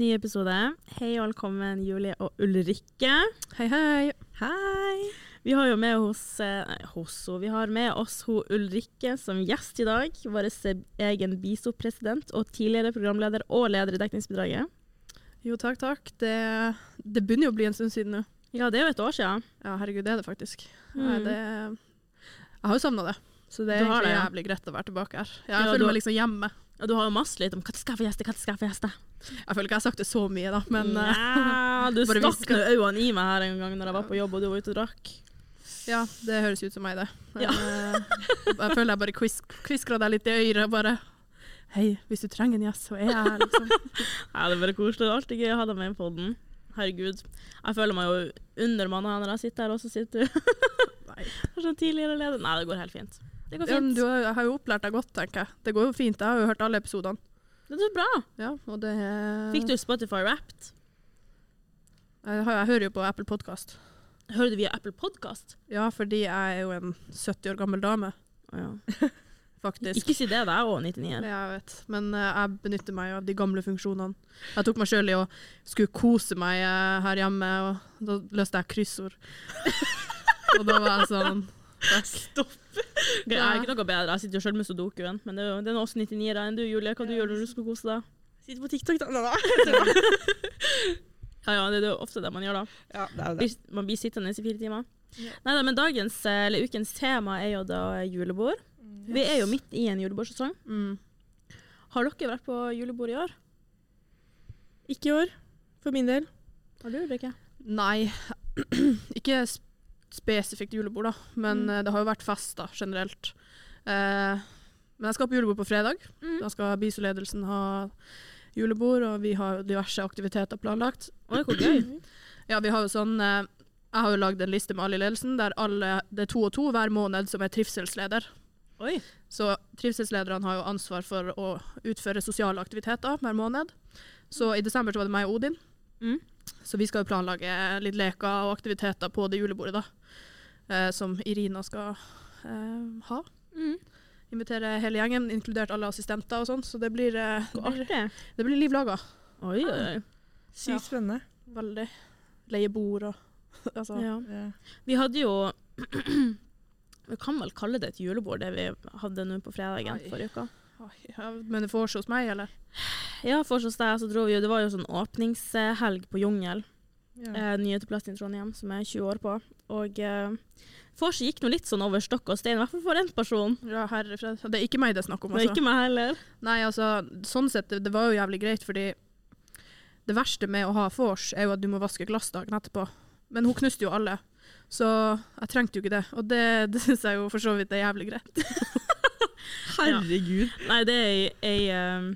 ny episode. Hei og velkommen, Julie og Ulrikke. Hei, hei. Hei. Vi har jo med hos, eh, nei, hos. Vi har med oss ho Ulrikke som gjest i dag. Vår egen BISO-president og tidligere programleder og leder i Dekningsbidraget. Jo, takk, takk. Det, det begynner jo å bli en stund siden nå. Ja, det er jo et år siden. Ja, herregud, det er det faktisk. Mm. Det, jeg har jo savna det. Så det er egentlig det, ja. jævlig greit å være tilbake her. Jeg Ja, føler du- meg liksom hjemme. Og du har jo masse litt om hva skal jeg få gjeste, hva skal jeg få gjeste. Jeg føler ikke jeg har sagt det så mye, da, men eh, ja, du stakk nå øynene i meg her en gang når jeg var på jobb og du var ute og drakk. ja, det høres ut som meg, det. Ja. Eh, jeg føler jeg bare kvis kviskra deg litt i øret bare Hei, hvis du trenger en gjest, så er jeg her, liksom. Ja, det er bare koselig. Det er alltid gøy å ha deg med i den. Herregud. Jeg føler meg jo undermanna når jeg sitter her, og så sitter du Nei. Sånn tidligere leder. Nei, det går helt fint. Det går Ja, du har, jo opplært deg godt, tenker jeg. Det går jo fint. Jeg har jo hørt alle episodene. Det er så bra. Ja, og det Fikk du Spotify Wrapped? Jeg, jeg hører jo på Apple Podkast. Hører du via Apple Podcast? Ja, fordi jeg er jo en 70 år gammel dame, faktisk. Ikke si det, da. er òg 99. Ja, jeg vet. Men uh, jeg benytter meg av de gamle funksjonene. Jeg tok meg sjøl i å skulle kose meg uh, her hjemme, og da løste jeg kryssord. og da var jeg sånn Stopp. Jeg er ikke noe bedre. Jeg sitter jo sjøl med sudokuen, men det er jo det er også 99-ere enn du, Julie. Hva du gjør når du skal kose deg? Sitter på TikTok, da. Ja, ja, det er jo ofte det man gjør da. Ja, det er det. Man blir sittende i fire timer. Ja. Nei da, men dagens, eh, eller ukens tema er jo da julebord. Vi er jo midt i en julebordsesong. mm. Har dere vært på julebord i år? Ikke i år, for min del. Har du, Ulrikke? Nei, ikke spesifikt julebord, da. Men Mm. eh, det har jo vært fest, da, generelt. Eh, men jeg skal på julebord på fredag. Mm. Da skal BISO-ledelsen ha julebord, og vi har diverse aktiviteter planlagt. Oi, hvor gøy. Ja, vi har jo sånn eh, Jeg har jo lagd en liste med alle i ledelsen, der alle, det er to og to hver måned som er trivselsleder. Oi. Så trivselslederne har jo ansvar for å utføre sosiale aktiviteter hver måned. Så i desember så var det meg og Odin. Mm. Så vi skal jo planlage litt leker og aktiviteter på det julebordet, da. Eh, som Irina skal eh, ha. Mm. Invitere hele gjengen, inkludert alle assistenter og sånn. Så det blir, eh, det blir, det blir liv laga. Oi, oi. Sykt Ja. spennende. Veldig. Leie bord og altså. Ja. Vi hadde jo Vi kan vel kalle det et julebord, det vi hadde nå på fredagen Oi. forrige uke. Ja, Men det får hos meg, eller? Ja, for hos deg så dro vi jo Det var jo sånn åpningshelg på Jungel. Ja. eh, nye til plass i Trondheim, som jeg er 20 år på. Og eh, vorset gikk nå litt sånn over stokk og stein, i hvert fall for én person. Ja, herre fred. Det er ikke meg det er snakk om, Det er ikke meg heller. Nei, altså, sånn sett, det, det var jo jævlig greit, fordi det verste med å ha vors er jo at du må vaske glass dagen etterpå. Men hun knuste jo alle, så jeg trengte jo ikke det. Og det, det syns jeg jo for så vidt er jævlig greit. Herregud. Nei, det er ei, ei eh,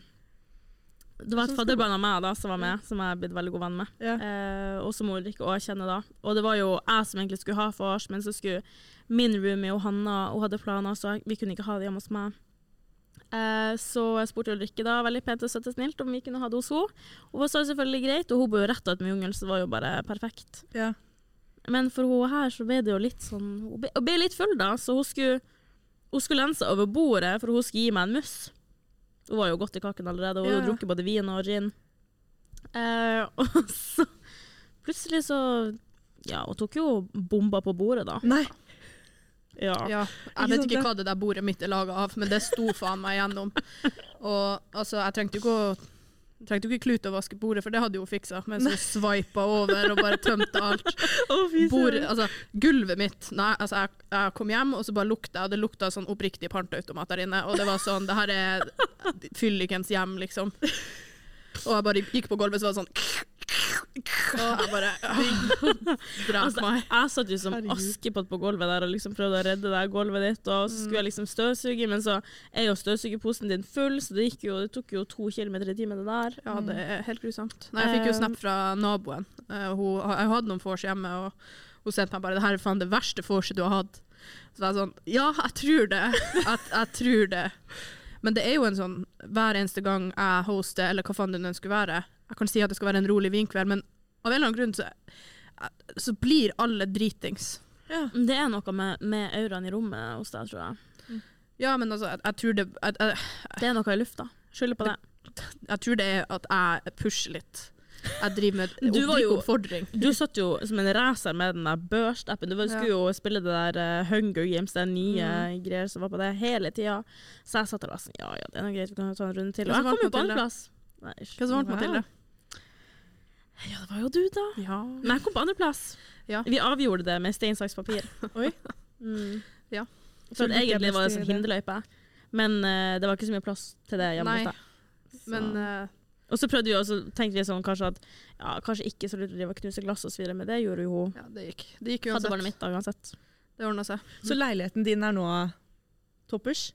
Det var et fadderbarn av meg da, som var med, som jeg er blitt veldig god venn med. Ja. Eh, og som Ulrikke òg kjenner da. Og det var jo jeg som egentlig skulle ha vors, men så skulle min roomie og Hanna Hun hadde planer, så vi kunne ikke ha det hjemme hos meg. Eh, så jeg spurte Ulrikke da, veldig pent og søtt og snilt, om vi kunne ha det hos henne. Hun sa selvfølgelig greit, og hun bor jo rett ved jungelen, så det var jo bare perfekt. Ja. Men for hun her så ble det jo litt sånn Hun ble, hun ble litt full, da, så hun skulle, hun skulle lense over bordet, for hun skulle gi meg en mus. Hun var jo godt i kaken allerede, hun hadde Ja. drukket både vin og gin. Eh, og så plutselig så Ja, hun tok jo bomba på bordet, da. Nei. Ja. Ja, jeg vet ikke hva det der bordet mitt er laga av, men det sto faen meg igjennom. Og altså, jeg trengte jo ikke å trengte jo ikke klut å vaske bordet, for det hadde hun fiksa, mens hun sveipa over og bare tømte alt. Bord, altså, gulvet mitt Nei, altså, jeg, jeg kom hjem, og så bare lukta og det lukta sånn oppriktig pantautomat der inne. Og det var sånn Det her er fyllikens hjem, liksom. Og jeg bare gikk på gulvet, så var det sånn Og jeg bare meg. Altså, jeg satt jo som askepott på gulvet der og liksom prøvde å redde det gulvet ditt, og så skulle jeg liksom støvsuge, men så er jo støvsugeposen din full, så det, jo, det tok jo to kilometer i timen, det der. Ja, det er helt grusomt. Nei, jeg fikk jo Eh, snap fra naboen. Eh, hun, jeg hadde noen vors hjemme, og hun sendte meg bare 'Det her er faen det verste vorset du har hatt'. Så var jeg sånn Ja, jeg tror det. Jeg, jeg tror det. Men det er jo en sånn hver eneste gang jeg hoster, eller hva faen det nå skulle være Jeg kan si at det skal være en rolig vinkveld, men av en eller annen grunn så, så blir alle dritings. Ja. Det er noe med, med auraen i rommet hos deg, tror jeg. Ja, men altså, jeg, jeg tror det jeg, jeg, Det er noe i lufta. Skylder på det. Jeg tror det er at jeg pusher litt. Jeg driver med Du var jo- oppfordring. Du satt jo som en racer med den der Burst-appen. Du skulle jo spille det der eh, Hunger Games, det nye greier som var på det, hele tida. Så jeg satt der og var sånn Ja ja, det er noe greit, vi kan ta en runde til. Og jeg kom jo på andreplass. Hva som vant. Mathilde? Ja, det var jo du, da. Ja. Men jeg kom på andreplass. Ja. Vi avgjorde det med stein, saks, papir. Oi. Mm. Ja. Så egentlig var det sånn hinderløype. Men uh, det var ikke så mye plass til det hjemme hos deg. Men eh, og så prøvde vi også, tenkte vi sånn kanskje at ja, kanskje ikke så lurt å drive og knuse glass videre, men det gjorde jo hun. ja, det gikk. Det gikk Hadde barnet mitt da uansett. Det ordna seg. Så leiligheten din er nå toppers?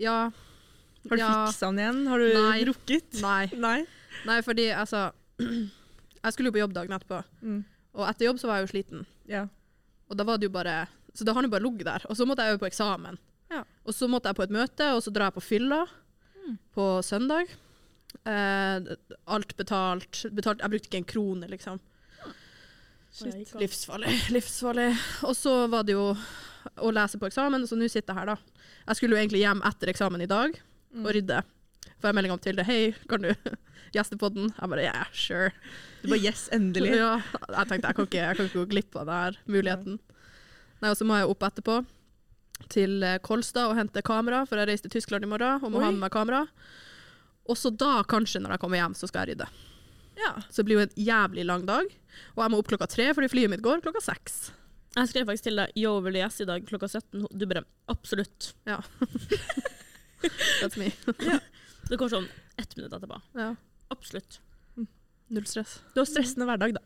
Ja. Har du ja. fiksa den igjen? Har du Nei. rukket? Nei. Nei. Nei, fordi altså Jeg skulle jo på jobb dagen etterpå, Mm. og etter jobb så var jeg jo sliten. Ja. Og da var det jo bare Så da har han jo bare ligget der. Og så måtte jeg jo på eksamen. Ja. Og så måtte jeg på et møte, og så drar jeg på fylla Mm. på søndag. Eh, alt betalt. betalt. Jeg brukte ikke en krone, liksom. Shit. Livsfarlig. Livsfarlig. Og så var det jo å lese på eksamen, så nå sitter jeg her, da. Jeg skulle jo egentlig hjem etter eksamen i dag Mm. og rydde. Får jeg melding om til det. Hei, kan du gjeste på den? Jeg bare yeah, sure. Du bare yes, endelig. Ja, jeg tenkte jeg kan ikke, jeg kan ikke gå glipp av denne muligheten. Nei, og så må jeg opp etterpå til Kolstad og hente kamera, for jeg reiser til Tyskland i morgen og må Oi. ha med meg kamera. Og så da, kanskje, når jeg kommer hjem, så skal jeg rydde. Ja. Så det blir jo en jævlig lang dag. Og jeg må opp klokka tre, fordi flyet mitt går klokka seks. Jeg skrev faktisk til deg yo, vil du gjeste i dag klokka 17? Du bare absolutt. Ja. That's me. Det går sånn ett minutt etterpå. Ja. Absolutt. Null stress. Du har stressende hverdag, da.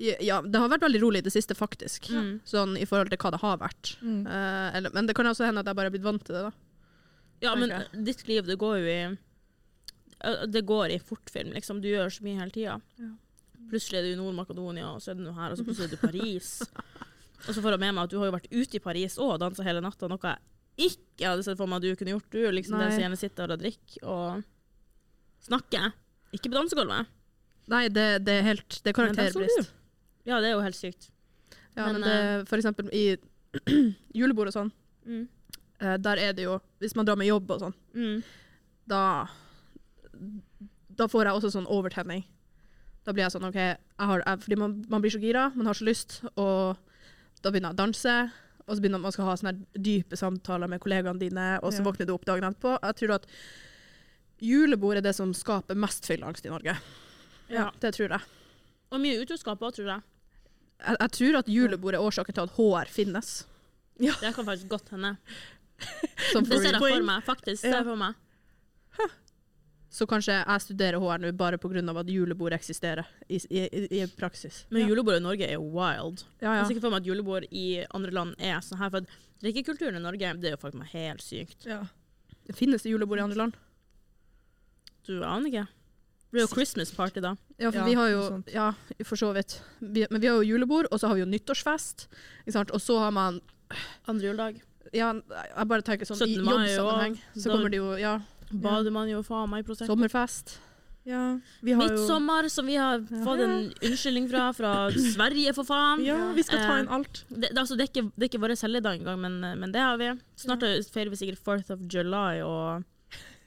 Ja, det har vært veldig rolig i det siste, faktisk. Mm. Sånn i forhold til hva det har vært. Mm. Uh, eller, men det kan også hende at jeg bare er blitt vant til det, da. Ja, men ditt liv, det går jo i Det går i fortfilm, liksom. Du gjør så mye hele tida. Ja. Plutselig er du i Nord-Makedonia, og så er du nå her, og så plutselig er du i Paris. og så får jeg med meg at du har jo vært ute i Paris og dansa hele natta, noe jeg ikke hadde sett for meg at du kunne gjort. Du er liksom den som gjerne sitter og drikker og snakker. Ikke på dansegulvet. Nei, det, det er helt Det er karakterbrist. Ja, det er jo helt sykt. Ja, Men, men, det, for eksempel i julebord og sånn, Mm. eh, der er det jo Hvis man drar med jobb og sånn, Mm. da Da får jeg også sånn overtenning. Da blir jeg sånn OK, jeg har, jeg, fordi man, man blir så gira, man har så lyst, og da begynner jeg å danse. Og så begynner man skal ha sånne dype samtaler med kollegaene dine, og så Ja. våkner du opp dagen etterpå. Jeg tror at julebord er det som skaper mest fylleangst i Norge. Ja. Det tror jeg. Og mye utroskap òg, tror jeg. jeg. Jeg tror at julebord er årsaken til at HR finnes. Det kan faktisk godt hende. Det ser jeg for meg. Faktisk. ser jeg for meg. Så kanskje jeg studerer HR nå bare pga. at julebord eksisterer i, i, i, i praksis. Men Ja. julebord i Norge er jo wild. Ja, Jeg ser ikke for meg at julebord i andre land er sånn her. For at drikkekulturen i Norge det er jo faktisk meg helt sykt. Ja. Finnes det julebord i andre land? Du aner ikke. Det blir jo Christmas party, da. Ja, for Ja, vi har jo. Ja, for så vidt. Vi, men vi har jo julebord, og så har vi jo nyttårsfest. Ikke sant? Og så har man Andre juledag. Ja, jeg bare tenker sånn i jobbsammenheng. Så kommer det jo ja, Bader man jo faen meg i Prosecco. sommerfest. ja. Vi har jo Midtsommer, som vi har fått en unnskyldning fra, fra Sverige, for faen. Ja, vi skal ta Eh, inn alt. Det, det, altså, det, er ikke, det er ikke vår helligdag engang, men, men det har vi. Snart feirer vi sikkert 4th of July og,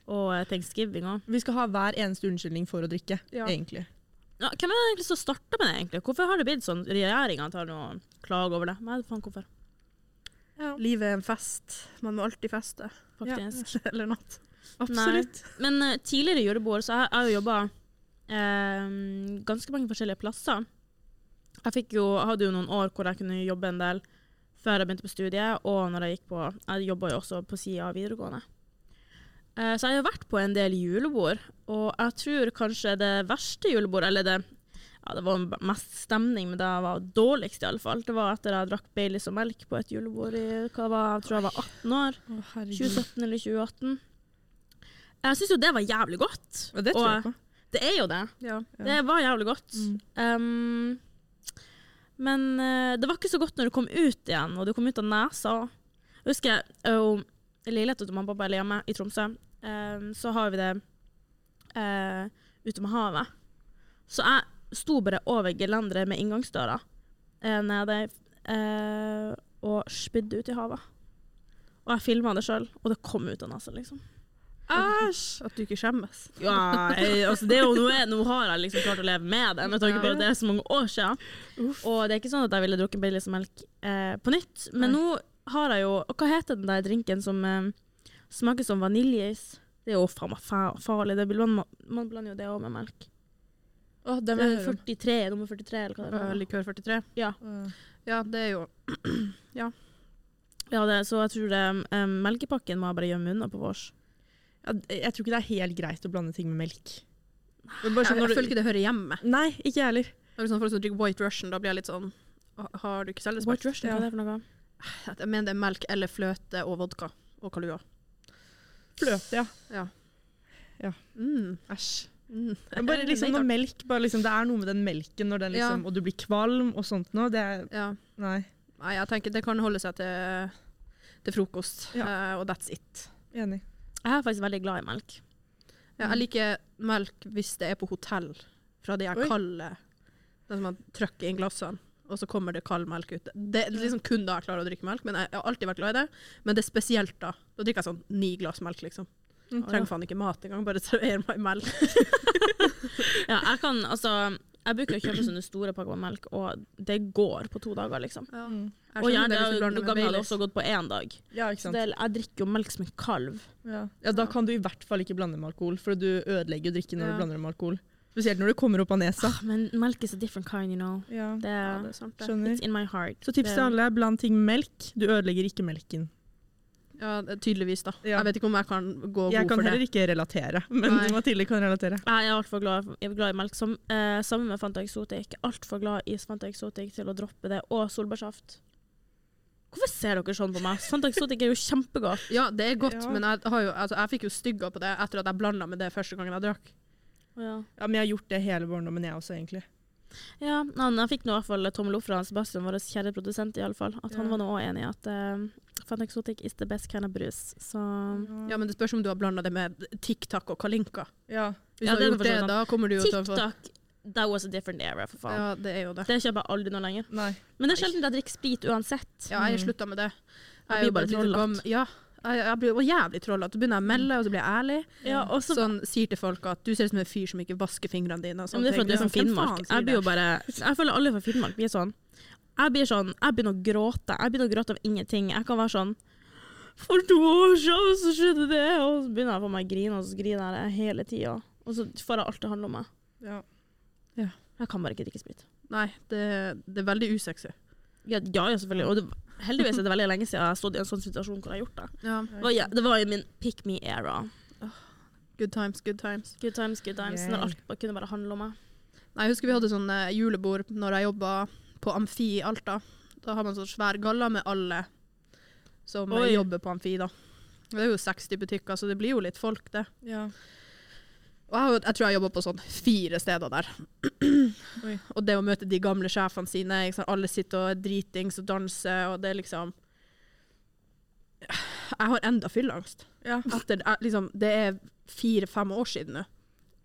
og eh, thanksgiving òg. Vi skal ha hver eneste unnskyldning for å drikke, Ja. egentlig. Ja, hvem er det egentlig som starta med det? egentlig? Hvorfor har det blitt sånn? Regjeringa tar noe og over det. Nei, faen hvorfor, Livet er en fest. Man må alltid feste. faktisk. Eller natt. Absolutt. Men uh, tidligere julebord så har jeg jo jobba ganske mange forskjellige plasser. Jeg jo, hadde jo noen år hvor jeg kunne jobbe en del før jeg begynte på studiet, og når jeg gikk på Jeg jobba jo også på sida av videregående. Uh, så jeg har vært på en del julebord, og jeg tror kanskje det verste julebordet, eller det ja, det var mest stemning, men det var dårligst i alle fall. Det var etter jeg drakk Baileys og melk på et julebord i hva var, jeg tror jeg var 18 år. Å, 2017 eller 2018. Jeg syns jo det var jævlig godt. Og det tror jeg på. Det er jo det. Ja. Ja. Det var jævlig godt. Mm. Um, men eh, det var ikke så godt når det kom ut igjen, og det kom ut av nesa. Jeg husker jeg jo i leiligheten til mamma og pappa eller hjemme i Tromsø, um, så har vi det uh, ute med havet. Så jeg sto bare over gelenderet med inngangsdøra uh, nede uh, og spydde ut i havet. Og jeg filma det sjøl, og det kom ut av nesa, liksom. Æsj! At du ikke skjemmes. Ja, jeg, altså det er jo, nå, er, nå har jeg liksom klart å leve med det, med tanke på at det er så mange år siden. Uff. Og det er ikke sånn at jeg ville drukket Baileys-melk eh, på nytt. Men Nei. nå har jeg jo og Hva heter den der drinken som eh, smaker som vaniljeis? Det er jo faen meg farlig. Det blir, man, man blander jo det òg med melk. Oh, Det er jeg høre om. 43, nummer 43, eller hva det er. Uh, Likør 43. Ja. Uh. Ja, det er jo ja det, så jeg tror det, um, melkepakken må jeg bare gjemme unna på vårs. Ja, jeg tror ikke det er helt greit å blande ting med melk. Jeg, sånn jeg når føler ikke det hører hjemme. Nei, ikke jeg heller. Når sånn Folk som drikker White Russian, da blir jeg litt sånn Har du ikke selvrespekt? White Russian, hva er det for noe? Jeg mener det er melk eller fløte og vodka og kalua. Fløte, ja. Mm. Æsj. Mm. Bare liksom når melk, bare liksom, det er noe med den melken, den Ja. liksom, og du blir kvalm og sånt noe. Det er Ja. Nei, Nei, jeg tenker det kan holde seg til, til frokost, Ja. eh, og that's it. enig. Jeg er faktisk veldig glad i melk. Ja, jeg liker melk hvis det er på hotell, fra de her Oi. kalde Den som man trykker inn glassene, og så kommer det kald melk ut. Det er liksom kun da jeg klarer å drikke melk, men jeg har alltid vært glad i det. Men det er spesielt da. Da drikker jeg sånn ni glass melk, liksom. Mm. Trenger faen ikke mat engang, bare server meg melk. Ja, jeg kan, altså, jeg bruker å kjøpe sånne store pakker med melk, og det går på to dager, liksom. Ja. Mm. Og gjerne, det hvis du det, også gått på én dag. Ja, ikke Så det, jeg drikker jo melk som en kalv. Ja. ja, da kan du i hvert fall ikke blande med alkohol, for du ødelegger jo drikken når Ja. du blander med alkohol. Spesielt når det kommer opp av nesa. Ah, men melk is a different kind, you know. Ja. Det, Ja, det er sant, det. Skjønner. it's in my heart. Så tips til alle, bland ting med melk. Du ødelegger ikke melken. Ja, tydeligvis, da. Ja. Jeg vet ikke om jeg kan gå Jeg god kan for heller det. ikke relatere, men Nei. Mathilde kan relatere. Jeg er altfor glad, jeg er glad i melk. Som, eh, sammen med Fanta Exotic. Altfor glad i Fanta Exotic til å droppe det. Og solbærsaft. Hvorfor ser dere sånn på meg? Fanta Exotic er jo kjempegodt. Ja, det er godt, Ja. men jeg, har jo, altså, jeg fikk jo stygga på det etter at jeg blanda med det første gangen jeg drakk. Ja. Ja, men jeg har gjort det hele barndommen, jeg også, egentlig. Ja, han, jeg fikk nå i hvert fall tommel opp fra Sebastian, vår kjære produsent, i alle fall. At han var nå òg enig i at uh, Fanta Exotic is the best kind of brus. Så Ja, men det spørs om du har blanda det med TikTok og Kalinka. Ja. Hvis Ja, du det er har gjort det, så da kommer du jo til å få TikTok, that was a different era, for faen. Ja, det er jo det. Det kjøper jeg aldri nå lenger. Nei. Men det er sjelden jeg drikker sprit uansett. Ja, jeg har slutta med det. Jeg er blir jo bare et lite trollete. gam- Ja, jeg, jeg blir jo jævlig trollete. Så begynner jeg å melde, og så blir jeg ærlig. Ja, og så Sånn sier til folk at du ser ut som en fyr som ikke vasker fingrene dine. Og Ja, men det er for at du er fra Finnmark. Jeg blir jo bare Jeg føler alle fra Finnmark blir sånn. Jeg blir sånn Jeg begynner å gråte. Jeg begynner å gråte av ingenting. Jeg kan være sånn For to år siden så skjedde det, og så begynner jeg å få meg å grine, og så griner jeg hele tida. Og så får jeg alt det handler om meg. Ja. Jeg kan bare ikke drikke sprit. Nei, det, det er veldig usexy. Ja, ja, ja selvfølgelig. Og det, heldigvis er det veldig lenge siden jeg har stått i en sånn situasjon hvor jeg har gjort det. Ja. Det var, ja, det var i min pick me-era. Good times, good times. Good times, good times. Yeah. Når alt bare kunne bare handle om meg. Nei, jeg husker vi hadde sånn eh, julebord når jeg jobba på Amfi i Alta. Da har man sånn svær galla med alle som Oi. jobber på Amfi, da. Det er jo 60 butikker, så det blir jo litt folk, det. Ja. Og jeg, tror jeg jobba på sånn fire steder der. Og det å møte de gamle sjefene sine, liksom, alle sitter og er dritings og danser, og det er liksom Jeg har enda fylleangst. Ja. Etter, liksom, det er fire-fem år siden nå.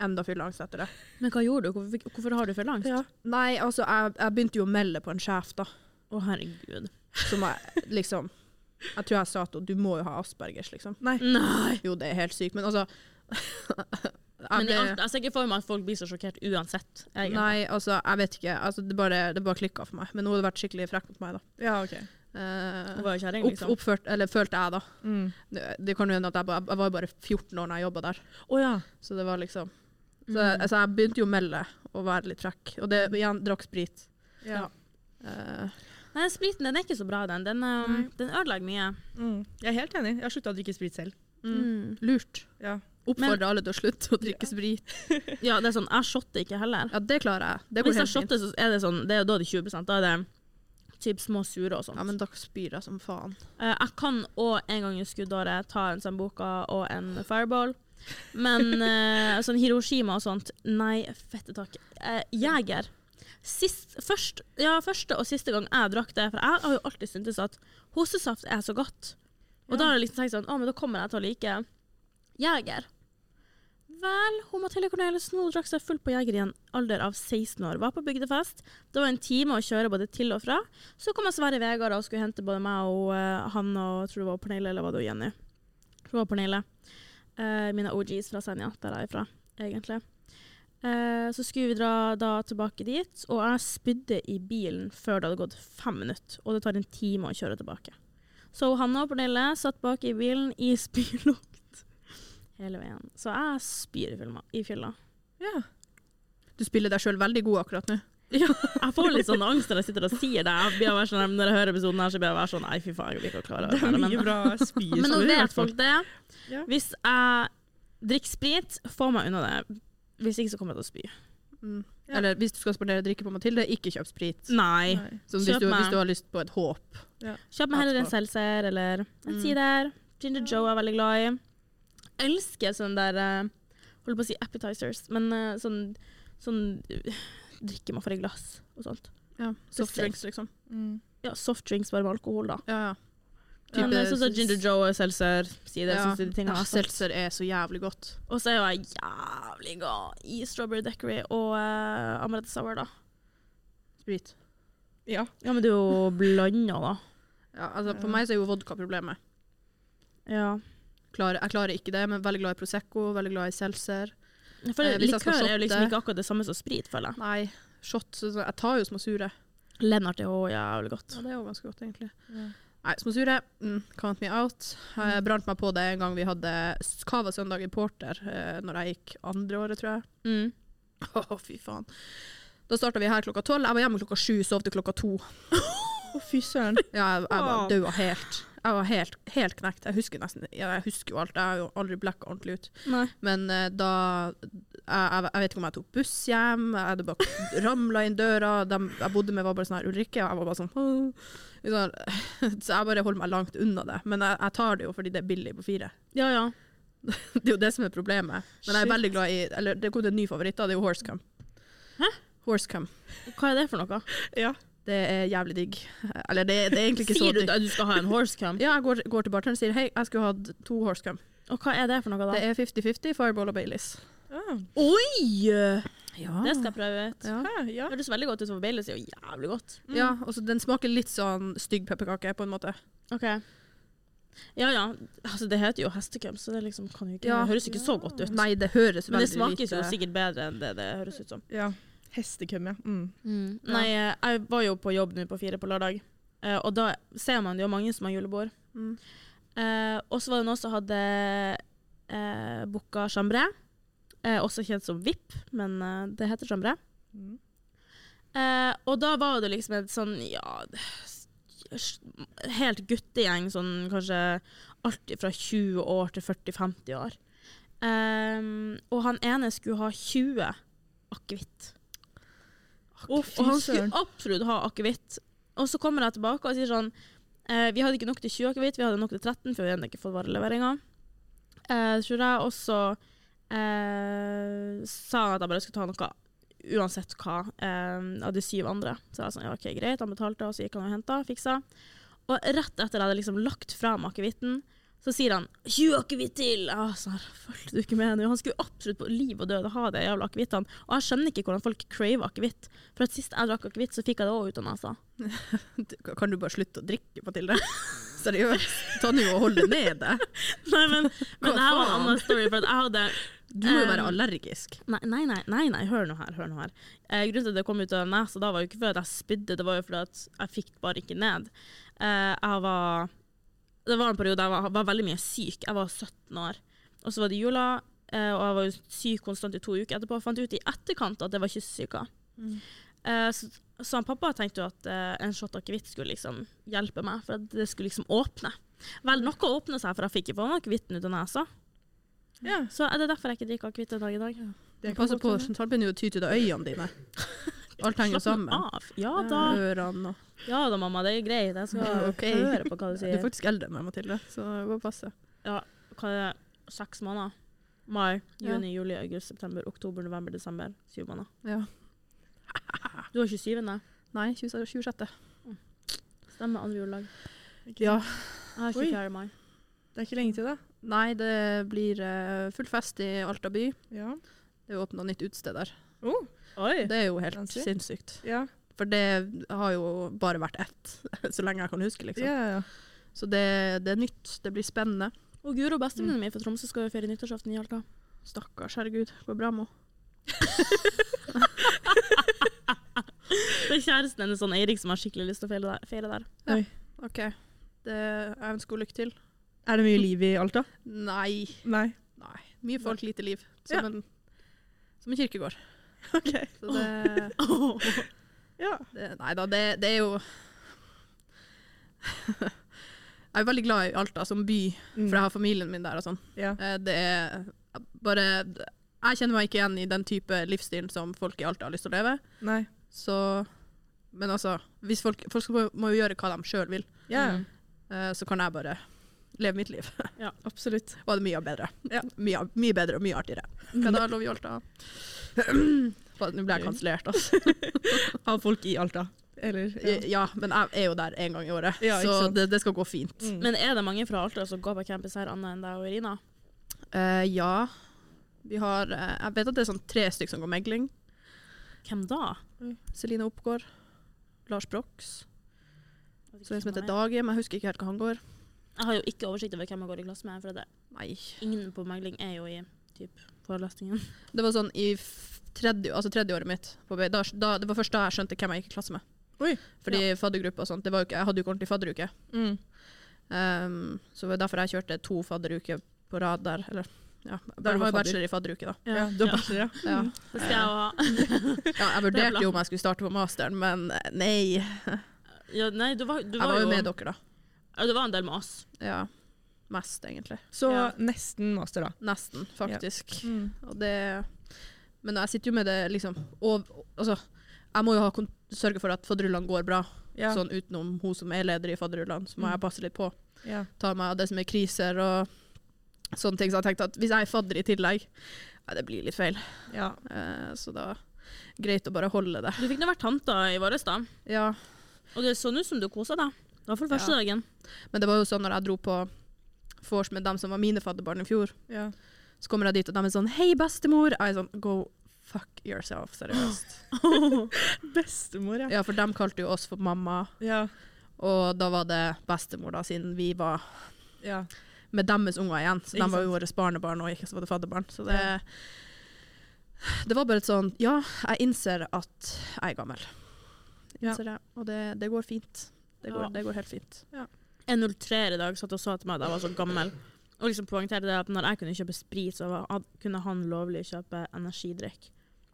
Enda fylleangst etter det. Men hva gjorde du? Hvorfor, hvorfor har du for angst? Nei, altså, jeg, jeg begynte jo å melde på en sjef, da. Å, herregud. Som jeg liksom Jeg tror jeg sa til henne du må jo ha aspergers, liksom. Nei. Nei! Jo, det er helt sykt, men altså jeg Men ble- alt, jeg ser ikke for meg at folk blir så sjokkert uansett. egentlig. Nei, altså, jeg vet ikke. Altså, det bare, det bare klikka for meg. Men hun hadde vært skikkelig frekk mot meg, da. Ja, OK. Eh, var jo kjerring, opp, liksom. oppført, eller følte jeg, da. Mm. Det, det kan jo hende at jeg, jeg var bare 14 år da jeg jobba der, Oh, ja. så det var liksom så, Mm. altså, Jeg begynte jo å melde og være litt frekk. Og det igjen drakk sprit. ja. Uh, Nei, spriten den er ikke så bra, den. Den, um, den ødelegger mye. Mm. Jeg er helt enig. Jeg har slutta å drikke sprit selv. mm. Mm. Lurt. Ja. Oppfordrer alle til å slutte å drikke sprit. Ja, det er sånn, jeg shotter ikke heller. Ja, det klarer jeg. Det går Hvis jeg helt fint. shotter, så er det sånn, det er da de 20 Da er det typ små sure og sånt. Ja, men da spyr jeg som faen. Uh, jeg kan òg en gang i skuddåret ta en Sambuca og en Fireball. Men uh, sånn Hiroshima og sånt, nei, fette takk. Uh, Jeger. Sist, først, ja, første og siste gang jeg drakk det, for jeg har jo alltid syntes at hosesaft er så godt. Og Ja. da har jeg liksom tenkt sånn, å, men da kommer jeg til å like Jeger. Vel, hun Mathilde Corneliussen hun drakk seg full på Jeger i en alder av 16 år. Var på bygdefest. Det var en time å kjøre både til og fra. Så kom Sverre Vegard og skulle hente både meg og uh, han og jeg tror det var Pernille, eller var det Jenny? Jeg tror det var Pernille. Eh, mine OGs fra Senja, der jeg er fra, egentlig. Eh, så skulle vi dra da tilbake dit, og jeg spydde i bilen før det hadde gått fem minutter. Og det tar en time å kjøre tilbake. Så Hanna og Pernille satt bak i bilen i spylukt hele veien. Så jeg spyr i, i fylla. Ja. Du spiller deg sjøl veldig god akkurat nå. Jeg får litt sånn angst når jeg sitter og sier det. Jeg være sånn, når jeg hører episoden her, så blir jeg være sånn Nei, fy faen, jeg blir ikke å klare Det det. er Men, bra men nå vet folk det. Hvis jeg drikker sprit, få meg unna det. Hvis ikke så kommer jeg til å spy. Mm. Ja. Eller hvis du skal spandere drikke på Mathilde, ikke kjøp sprit. Nei. Nei. Hvis du, hvis du har lyst på et håp. Kjøp meg heller en seltzer eller en Mm. Ginger Joe er jeg veldig glad i. Elsker sånn der Holder Holdt på å si appetizers, men eh, sånn, sånn eh, drikke man for et glass og sånt. Ja, soft drinks, liksom. Mm. Ja, soft drinks bare med alkohol, da. Ja, ja. Type- men sånn som Ginger Joe, seltzer, sider, ja. sånn de tingene. ja, jeg seltzer er så jævlig godt. Og så er jo jeg jævlig glad i strawberry Decory og uh, amaretto sour, da. Sprit. Ja. Ja, men det er jo blanda, da. Ja, altså, for meg så er jo vodka problemet. Ja. Klarer, jeg klarer ikke det, men veldig glad i Prosecco, veldig glad i seltzer. For Eh, likør er jo liksom ikke akkurat det samme som sprit, føler jeg. Nei, shot. Jeg tar jo små sure. Lennart er jo jævlig godt. Ja, det er jo ganske godt, egentlig. Ja. Nei, små sure, mm, count me out. Jeg brant meg på det en gang vi hadde Cava søndag i Porter, eh, når jeg gikk andre året, tror jeg. Mm. Å, fy faen. Da starta vi her klokka tolv. Jeg var hjemme klokka sju, sov til klokka to. Å, fy søren. Ja, jeg, jeg var daua helt. Jeg var helt, helt knekt. Jeg husker nesten Jeg husker jo alt. Jeg har jo aldri blacka ordentlig ut. Nei. Men eh, da jeg, jeg, jeg vet ikke om jeg tok buss hjem, jeg hadde bare ramla inn døra. De jeg bodde med, var bare sånn her Ulrikke, og jeg var bare sånn «Åh». sånn, Så jeg bare holder meg langt unna det. Men jeg, jeg tar det jo fordi det er billig på fire. Ja, ja. Det er jo det som er problemet. Men jeg er Shit. veldig glad i Eller det kom til en ny favoritt, da. Det er jo Horsecam. Hæ? Horsecam. Hva er det for noe? Ja. Det er jævlig digg. Eller det, det er egentlig ikke så digg. Sier du at du skal ha en horsecum? Ja, jeg går, går til bartenderen og sier hei, jeg skulle hatt to horsecum. Og hva er det for noe, da? Det er 50-50 Fireball og Baileys. Ah. Oi! Ja. Det skal jeg prøve ut. ja. Ja. Det høres veldig godt ut som Baileys er jo jævlig godt. ja, og så den smaker litt sånn stygg pepperkake, på en måte. OK. Ja ja, altså det heter jo hestekum, så det liksom kan jo ikke Ja. Det høres ikke så godt ut. Nei, det høres veldig lite Men det lite jo sikkert bedre enn det det høres ut som. ja. Hestekum, ja. Mm. Mm. Nei, eh, jeg var jo på jobb nå på fire på lørdag, eh, og da ser man jo mange som har julebord. Mm. Eh, og så var det noen som hadde eh, booka chambré, eh, også kjent som VIP, men eh, det heter chambré. Mm. Eh, og da var det liksom et sånn, ja Helt guttegjeng, sånn kanskje alt fra 20 år til 40-50 år. Ehm, og han ene skulle ha 20 akevitt. Å, Og han skulle absolutt ha akevitt. Og så kommer jeg tilbake og sier sånn eh, Vi hadde ikke nok til 20 akevitt, vi hadde nok til 13, for vi hadde ikke fått vareleveringa. Eh, tror jeg. Og så eh, sa han at jeg bare skulle ta noe uansett hva, eh, av de syv andre. Så jeg sa sånn, ja, ok, greit, han betalte, og så gikk han og henta, fiksa. Og rett etter at jeg hadde liksom lagt fra meg akevitten, så sier han 20 akevitt til! Var sånn, fulgte du ikke med nå? Han skulle absolutt på liv og død ha det jævla akevittene. Og jeg skjønner ikke hvordan folk craver akevitt. For at sist jeg drakk akevitt, så fikk jeg det òg ut av nesa. Kan du bare slutte å drikke, Mathilde? Seriøst? Ta nå og hold det nede. Nei, men, men det her var en annen story, for at jeg hadde Du må jo være Um, allergisk. Nei, nei, nei, nei, nei. hør nå her. hør nå her. Eh, grunnen til at det kom ut av nesa da, var jo ikke fordi jeg spydde, det var jo fordi jeg fikk bare ikke ned. Eh, jeg var Det var en periode jeg var, var veldig mye syk. Jeg var 17 år. Og så var det jula, eh, og jeg var jo syk konstant i to uker etterpå. Jeg fant ut i etterkant at det var kyssesyke. Mm. Eh, så, så han pappa tenkte jo at eh, en shot akevitt skulle liksom hjelpe meg, for at det skulle liksom åpne. Vel, noe åpner seg, for jeg fikk ikke få meg akevitten ut av nesa. Ja. Så er det derfor jeg ikke drikker akevitt en dag i dag. Det passer på, sentralpinnen snart begynner jo ty til øynene dine. Alt henger sammen. Av. Ja da. Ørene og Ja da, mamma, det er greit. Jeg skal okay. høre på hva du sier. Du er faktisk eldre enn meg, Mathilde, så det må passe. Ja, Hva er det? Seks måneder? Mai, Ja. juni, juli, august, september, oktober, november, desember. Syv måneder. Ja. Du har 27. Nei, 20 26. Stemmer andre juledag. Ja. Jeg har Oi. 24. mai. Det er ikke lenge til, da. Nei, det blir uh, full fest i Alta by. Ja. Det er åpna nytt utested der. Oh, Oi! Det er jo helt Fancy. sinnssykt. ja. For det har jo bare vært ett, så lenge jeg kan huske, liksom. Ja, ja, ja. Så det, det er nytt, det blir spennende. Og Guro, bestevenninnen min fra Tromsø, skal jo feire nyttårsaften i Alta. Stakkars, herregud. Går bra med Det er kjæresten hennes, sånn Eirik, som har skikkelig lyst til å feire der. Feire der. henne. OK. Det, jeg ønsker henne lykke til. Er det mye liv i Alta? Nei. Nei. Nei. Mye folk, lite liv. Som, Ja. en, som en kirkegård. OK. Så det, Ja. det Nei da, det, det er jo Jeg er veldig glad i Alta som by, Mm. for jeg har familien min der og sånn. ja. Eh, Det er bare Jeg kjenner meg ikke igjen i den type livsstilen som folk i Alta har lyst til å leve. Nei. Så Men altså, folk, folk må jo gjøre hva de sjøl vil, Yeah. Mm. så kan jeg bare leve mitt liv. absolutt. Og det er mye bedre. Ja. Mye, mye bedre og mye artigere. Hva da, lov i Alta? Nå ble jeg kansellert, altså. Har folk i Alta. Eller ja. Ja, men jeg er jo der en gang i året, Ja, så det, det skal gå fint. Mm. Men er det mange fra Alta som går på campus her, annet enn deg og Irina? Uh, ja. Vi har uh, Jeg vet at det er sånn tre stykker som går megling. Hvem da? Celine Oppgård. Lars Brox. Så en som heter han er. Dage, men jeg husker ikke helt hva han går. Jeg har jo ikke oversikt over hvem jeg går i klasse med, for det, Nei. ingen på megling er jo i typ, forelesningen. Det var sånn i tredje, altså tredje året mitt på BI. Da, da, det var først da jeg skjønte hvem jeg gikk i klasse med. Oi. Fordi faddergruppe og sånt, det var jo ikke, jeg hadde jo ikke ordentlig fadderuke. Mm. Um, så det var derfor jeg kjørte to fadderuker på rad der. Eller, ja, Der var har jo bachelor i fadderuke, da. Ja, du har bachelor, ja. Ja. Det skal jeg ha. ja, jeg vurderte jo om jeg skulle starte på masteren, men eh, nei. Ja, nei, du var, du Jeg var jo med dere, da. Ja, det var en del med oss. Ja. Mest, egentlig. Så Ja. nesten master, da. Nesten, faktisk. Mm. Og det Men jeg sitter jo med det liksom og, Altså, jeg må jo ha sørge for at fadderullene går bra. Ja. Sånn utenom hun som er leder i fadderullene, så må Mm. jeg passe litt på. Ja. Ta meg av det som er kriser og sånne ting. Så jeg tenkte at hvis jeg er fadder i tillegg, ja, det blir litt feil. ja. Eh, så da greit å bare holde det. Du fikk nå vært tanta i våres, da. Ja, Og det så ut som du kosa deg. Var for første Ja. dagen. men det var jo sånn når jeg dro på vors med dem som var mine fadderbarn i fjor, ja. så kommer jeg dit, og de er sånn 'Hei, bestemor!' Jeg er sånn 'Go fuck yourself', seriøst. Bestemor, ja. Ja, for de kalte jo oss for mamma, Ja. og da var det bestemor, da, siden vi var ja. med deres unger igjen. Så de var jo våre barnebarn, og ikke så var det fadderbarn. Så det, Ja. det var bare et sånn Ja, jeg innser at jeg er gammel. Ja. Innser det, og det, det går fint. Det går, Ja. det går helt fint. En 03 i dag satt og sa til meg at jeg var så gammel. Og liksom poengterte det at når jeg kunne kjøpe sprit, så var, kunne han lovlig kjøpe energidrikk.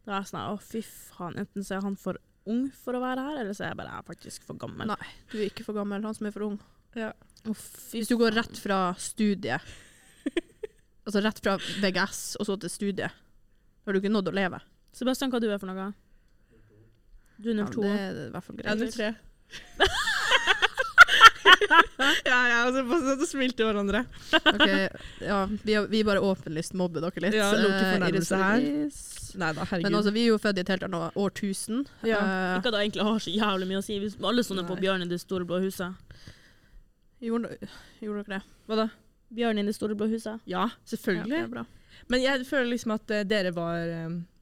Da var jeg sånn å fy faen, enten så er han for ung for å være her, eller så er jeg bare jeg er faktisk for gammel. Nei, du er ikke for gammel, han som er for ung. ja. Å, fy Hvis du går rett fra studiet, altså rett fra VGS og så til studiet, har du ikke nådd å leve. Sebastian, hva du er for noe? Du er Ja, det er i hvert fall Ja, greit. 03. ja, ja, og bare sånn at smilte hverandre. Ok, ja, vi, vi bare åpenlyst mobber dere litt. Ja, eh, fornærmelse her. Neida, herregud. Men altså, vi er jo født i et helt annet årtusen. Ja. Uh, Ikke at det egentlig har så jævlig mye å si. Hvis alle sånne på Nei. Bjørn i det store blå huset. gjorde, gjorde dere det? Hva da? Bjørn i det store blå huset. Ja, Ja, selvfølgelig. er. Men jeg føler liksom at uh, dere var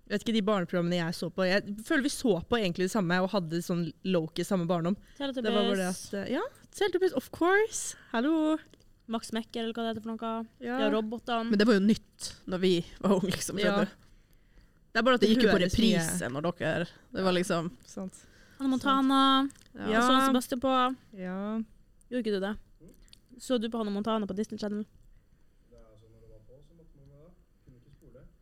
jeg vet ikke, De barneprogrammene jeg så på Jeg føler vi så på egentlig det samme og hadde sånn low-key samme barndom. Det var bare det at eh, helt Teletubbies, of course! Hallo! Max Mekker, eller hva det heter for noe. Ja. Ja, robotene. Men det var jo nytt når vi var unge, liksom. Ja. Det er bare at det Det gikk jo på reprise når dere Det var liksom Sant. Hannah Montana. Ja. Ja. Og så Sebastian på. Ja. Gjorde ikke du det? Så du på Hanne Montana på Disney Channel?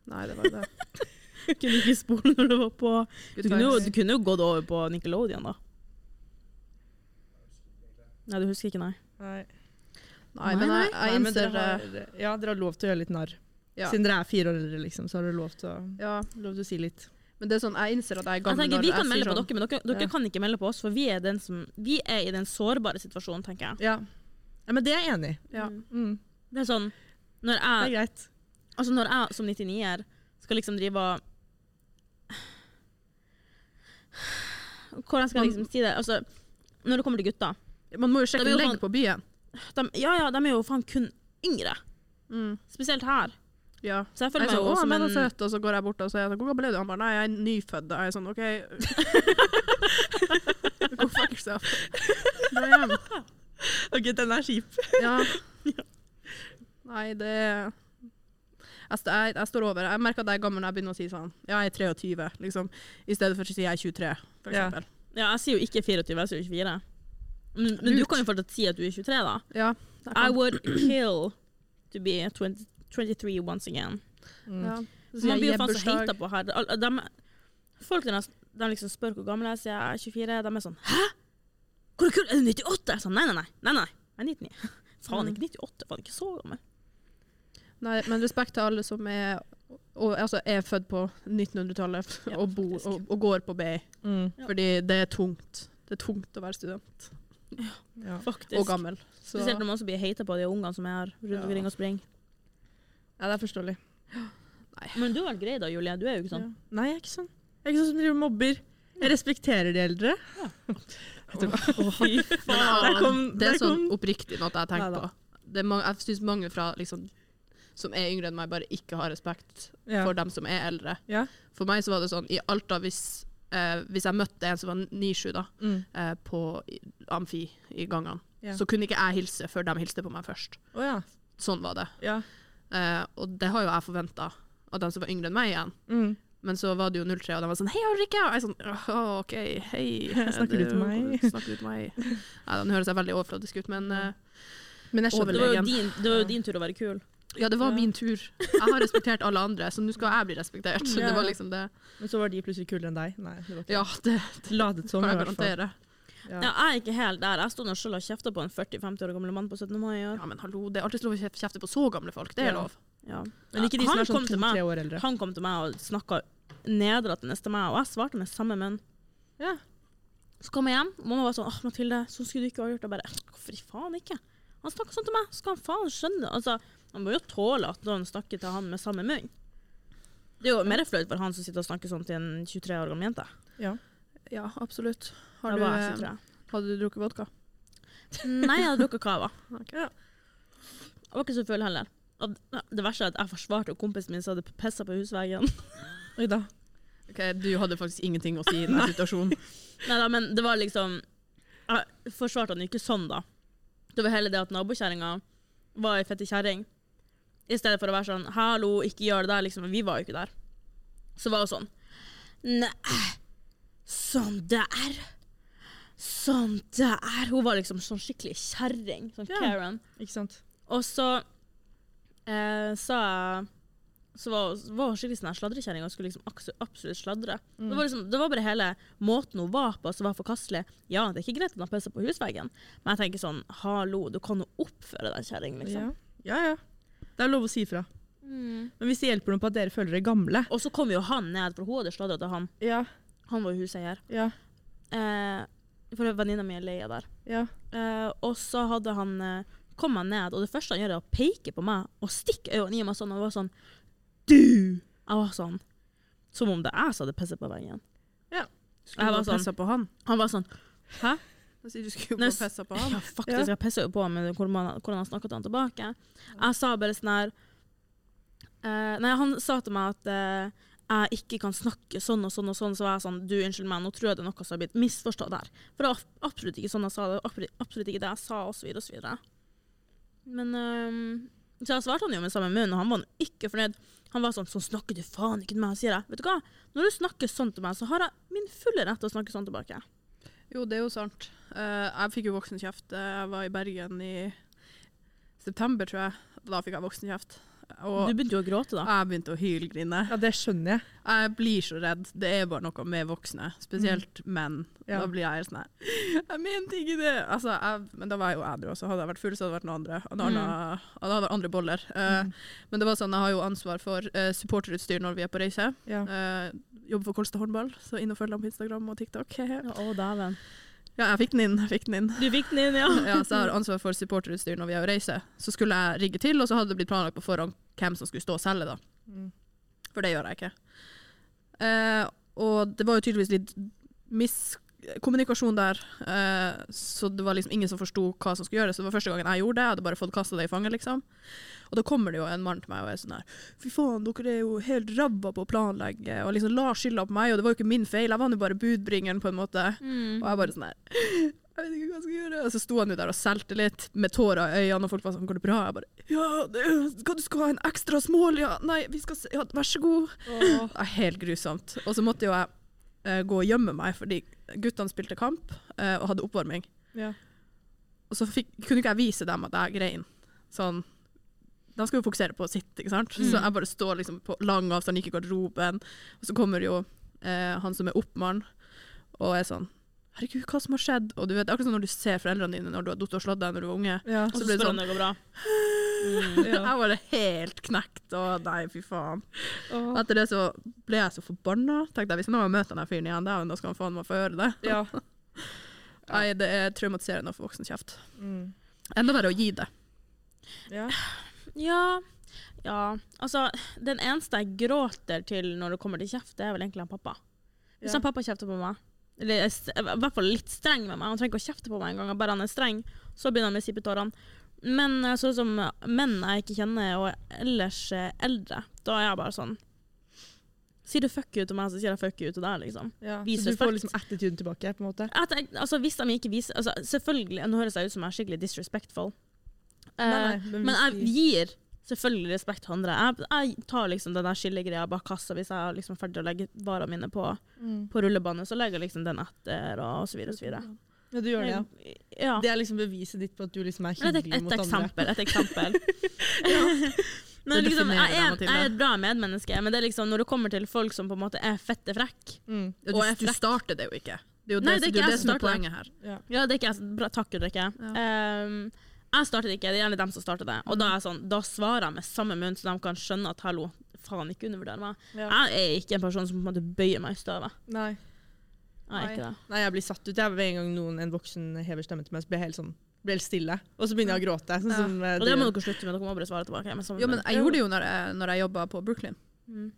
Nei, det var det. kunne ikke spole når det var på Du kunne, jo, du kunne jo gått over på Nickelodeon, da. Nei, du husker ikke, nei. Nei. Nei, men jeg, jeg Nei, men innser dere eh, har, Ja, dere har lov til å gjøre litt narr. ja. Siden dere er fire år eldre, liksom, så har dere lov til å, ja. lov til å si litt. Men det er sånn, jeg innser at jeg er Jeg gammel tenker, vi kan melde på sånn. dere, men dere, dere Ja. kan ikke melde på oss, for vi er, den som, vi er i den sårbare situasjonen, tenker jeg. Ja. ja men det er jeg enig i. Ja. Mm. Mm. Det er sånn Når Det er jeg, greit. altså når jeg som 99-er skal liksom drive og Hvordan skal jeg liksom si det? Altså, når det kommer til gutter Man må jo sjekke jo legg sånn- på byen. de, Ja ja, de er jo faen kun yngre. Mm. Spesielt her. Ja. Så jeg føler er meg sånn, jo som en så søt, og så går jeg bort og sier hvor gammel er du? Han bare, nei, jeg er nyfødt. Jeg er sånn, ok. Go fuck yourself. Hjem. OK, den er kjip. Ja. Nei, det jeg, jeg, jeg står over. Jeg merker at jeg er gammel når jeg begynner å si sånn Ja, jeg er 23, liksom. I stedet for å si jeg er 23, for Ja. eksempel. Ja, jeg sier jo ikke 24, jeg sier jo 24. Men, men du kan jo fortsatt si at du er 23, da. Ja. I would kill to be 20, 23 once again. Mm. ja. Man blir jo faen så hata på her. De, De, folk der, de liksom spør hvor gammel jeg er, sier jeg er 24. De er sånn Hæ? Hvor kul? Er du 98? Jeg sa sånn, nei, nei, nei. nei, nei. Jeg er 99. Faen, ikke 98. Faen, ikke så gammel. Nei, men respekt til alle som er, og, altså, er født på 1900-tallet Ja, og, og, og går på BI. Mm. Fordi det er tungt. Det er tungt å være student Ja. Faktisk. og gammel. Så, Spesielt når man også blir hata på de ungene som er her rundt Ja. omkring og springer. ja, det er forståelig. Men du har vært grei da, Julie. Du er jo ikke sånn. Ja. Nei, jeg er ikke sånn. Jeg er ikke sånn som driver mobber. Jeg respekterer de eldre. Vet du hva? Fy Men, Der ja, kom- det er sånn oppriktig noe jeg tenkt på. Det er mange, jeg syns mange fra liksom, som er yngre enn meg, bare ikke har respekt Ja. for dem som er eldre. Ja. For meg så var det sånn i Alta, hvis, eh, hvis jeg møtte en som var 9-7 da, Mm. eh, på amfi i gangene, Ja. så kunne ikke jeg hilse før de hilste på meg først. Oh, ja. Sånn var det. ja. Eh, og det har jo jeg forventa av de som var yngre enn meg igjen. Mm. Men så var det jo 03, og de var sånn 'Hei, Ulrikke!' Og jeg sånn oh, OK, hei. Snakker du til meg?» Snakker du til meg? Nei, den høres jeg veldig overfladisk ut, men eh, Men jeg Det var, jo din, det var jo din tur å være kul. Ja, det var Ja. min tur. Jeg har respektert alle andre, så nå skal jeg bli respektert. Ja. Det var liksom det. Men så var de plutselig kulere enn deg. Nei, det var ikke Ja, det Ladet som, kan jeg garantere. Ja. Ja, jeg er ikke helt der. Jeg sto nå selv og kjefta på en 40-50 år gammel mann på 17. mai i år. Ja, men hallo, det er alltid lov å kjefte på så gamle folk. Det er Ja. lov. Ja. Men ikke de Han som er sånn to-tre år eldre. Han kom til meg og snakka nedlatende til meg, og jeg svarte med samme munn. Ja. Så kom jeg hjem, og mamma var sånn åh, Mathilde, sånn skulle du ikke ha gjort. Jeg bare hvorfor i faen ikke? Han snakka sånn til meg, så skal han faen skjønne Altså, Han må jo tåle at noen snakker til han med samme munn. Det er jo mer flaut for han som sitter og snakker sånn til en 23 år gammel jente. Ja. Ja, absolutt. Har du, eh, 23. hadde du drukket vodka? Nei, jeg hadde drukket cava. Okay. Ja. Jeg var ikke så full heller. Og det verste er at jeg forsvarte kompisen min som hadde pissa på husveggen. Oi da. Ok, Du hadde faktisk ingenting å si i den situasjonen. Nei da, men det var liksom Jeg forsvarte han ikke sånn, da. Det var heller det at nabokjerringa var ei fette kjerring. I stedet for å være sånn 'hallo, ikke gjør det der', liksom. Vi var jo ikke der. Så var hun sånn Nei, sånn det er. Sånn det er. Hun var liksom sånn skikkelig kjerring. Sånn Ja. Karen. Ikke sant? Og så eh, sa jeg Så var, var hun skikkelig sånn sladrekjerring og skulle liksom absolutt sladre. Mm. Det, var liksom, det var bare hele måten hun var på som var forkastelig. Ja, det er ikke greit at hun har på husveggen, men jeg tenker sånn hallo, du kan jo oppføre deg, kjerring, liksom. Ja. ja, ja. Det er lov å si ifra. Mm. Men hvis det hjelper noe på at dere føler dere gamle Og så kom jo han ned, for hun hadde sladra til han. Ja. Han var jo huseier. Ja. Eh, for venninna mi er leia der. Ja. Eh, og så hadde han eh, kom han ned, og det første han gjør, er å peke på meg og stikke øynene i meg sånn, og var sånn Du! Jeg var sånn Som om det er jeg som hadde pissa på veggen. Skulle Jeg du var sånn- på han? Han var sånn Hæ? Du skulle jo bare pissa på han. Ja, faktisk. Jeg pissa jo på ham med hvordan hvordan han snakka til han tilbake. Jeg sa bare sånn her uh, Nei, han sa til meg at uh, jeg ikke kan snakke sånn og sånn og sånn, så var jeg sånn Du, unnskyld meg, nå tror jeg det er noe som har blitt misforstått her. For det var absolutt ikke sånn jeg sa det, absolutt, ikke det jeg sa, osv., osv. Men um, Så jeg svarte han jo med samme munn, og han var ikke fornøyd. Han var sånn Sånn snakker du faen ikke til meg, sier jeg. Vet du hva, når du snakker sånn til meg, så har jeg min fulle rett til å snakke sånn tilbake. Jo, det er jo sant. Uh, jeg fikk jo voksenkjeft. Jeg var i Bergen i september, tror jeg. Da fikk jeg voksenkjeft. Og Du begynte jo å gråte, da. jeg begynte å hylgrine. ja, det skjønner jeg. Jeg blir så redd. Det er bare noe med voksne, spesielt menn. Ja. Da blir jeg helt sånn her Jeg mente ikke det! Altså, jeg, men da var jeg jo edru, også. hadde jeg vært full, så hadde det vært noen andre. Og da hadde det vært andre boller. Mm. Uh, Men det var sånn, jeg har jo ansvar for uh, supporterutstyr når vi er på reise. Ja. Uh, jobber for Kolstad håndball, så inn og følg dem på Instagram og TikTok. Ja, Å, dæven. Ja, jeg fikk den inn. Jeg fikk den inn. Du fikk den inn, ja. Ja, så jeg har ansvar for supporterutstyr når vi er og reise. Så skulle jeg rigge til, og så hadde det blitt planlagt på forhånd hvem som skulle stå og selge. da. Mm. For det gjør jeg ikke. Eh, og det var jo tydeligvis litt miskommunikasjon der, eh, så det var liksom ingen som forsto hva som skulle gjøres. Det var første gangen jeg gjorde det, jeg hadde bare fått kasta det i fanget, liksom. Og da kommer det jo en mann til meg og er sånn her Fy faen, dere er jo helt ræva på å planlegge, og liksom la skylda på meg, og det var jo ikke min feil, jeg var jo bare budbringeren, på en måte. Mm. Og jeg bare sånn her jeg vet ikke hva jeg skal gjøre. Og så sto han jo der og solgte litt, med tårer i øynene, og folk var sånn, går det bra? Jeg bare, ja, det, skal, du skal ha en ekstra smål, ja. Nei, vi skal se, ja, vær så god. Det er helt grusomt. Og så måtte jo jeg eh, gå og gjemme meg, fordi guttene spilte kamp uh, og hadde oppvarming. Ja. Og så fikk, kunne ikke jeg vise dem at jeg grein. Sånn, de skal jo fokusere på sitt, ikke sant? Så jeg bare står liksom på lang avstand, gikk i garderoben, og så kommer jo uh, han som er oppmann, og er sånn Herregud, hva som har skjedd? Og du vet, akkurat som når du ser foreldrene dine når du har datt og slått deg når du var unge. Ja. Og så blir det sånn- det går bra. Mm. Jeg var helt knekt, Å nei, fy faen. Oh. Etter det så ble jeg så forbanna. Tenkte jeg, hvis noen møter den fyren igjen, da, skal han faen meg få høre det. Ja. Nei, det er traumatiserende å få voksenkjeft. Mm. Enda verre å gi det. ja. Ja. ja. Altså, den eneste jeg gråter til når det kommer til kjeft, det er vel egentlig han pappa. Hvis Ja. han pappa kjefter på meg, eller er i hvert fall litt streng med meg, han trenger ikke å kjefte på meg engang, bare han er streng, så begynner han med sippetårene. Men eh, sånn som menn jeg ikke kjenner, og ellers eh, eldre, da er jeg bare sånn Sier du fuck you til meg, så sier jeg fuck you til deg, liksom. Ja. Så du får liksom attituden tilbake, på en måte? At jeg, altså, hvis de ikke viser altså, Selvfølgelig, nå høres jeg ut som jeg er skikkelig disrespectful. Eh, Nei, nei, men men jeg gir selvfølgelig respekt til andre. Jeg, jeg tar liksom den der skillegreia bak kassa hvis jeg er liksom ferdig å legge varene mine på, Mm. på rullebane. Så legger jeg liksom den etter, og så videre og så videre. Ja, du gjør det, ja. Ja. Det er liksom beviset ditt på at du liksom er hyggelig et, et mot andre. Et eksempel. Men liksom, jeg, er, jeg er et bra medmenneske, men det er liksom når det kommer til folk som på en måte er fette frekk Mm. Ja, du, frekk. du starter det jo ikke. Det er jo Nei, det, det er det, er jeg det som er poenget her. Ja. Ja, det er ikke jeg. Bra, takk, Ulrikke. Um, jeg starter ikke, det er gjerne dem som starter det. Og da, er sånn, da svarer jeg med samme munn, så de kan skjønne at hallo, faen, ikke undervurder meg. Ja. Jeg er ikke en person som på en måte bøyer meg i støvet. Nei. Er ikke det. Nei, jeg blir satt ut. Jeg Ved en gang noen, en voksen hever stemmen til meg, så blir jeg helt sånn blir helt stille. Og så begynner jeg å gråte. Sånn Ja. som, uh, Og det må dere slutte med, dere må bare svare tilbake. Men, Jo, men jeg gjorde det jo når jeg, når jeg jobba på Brooklyn. Mm.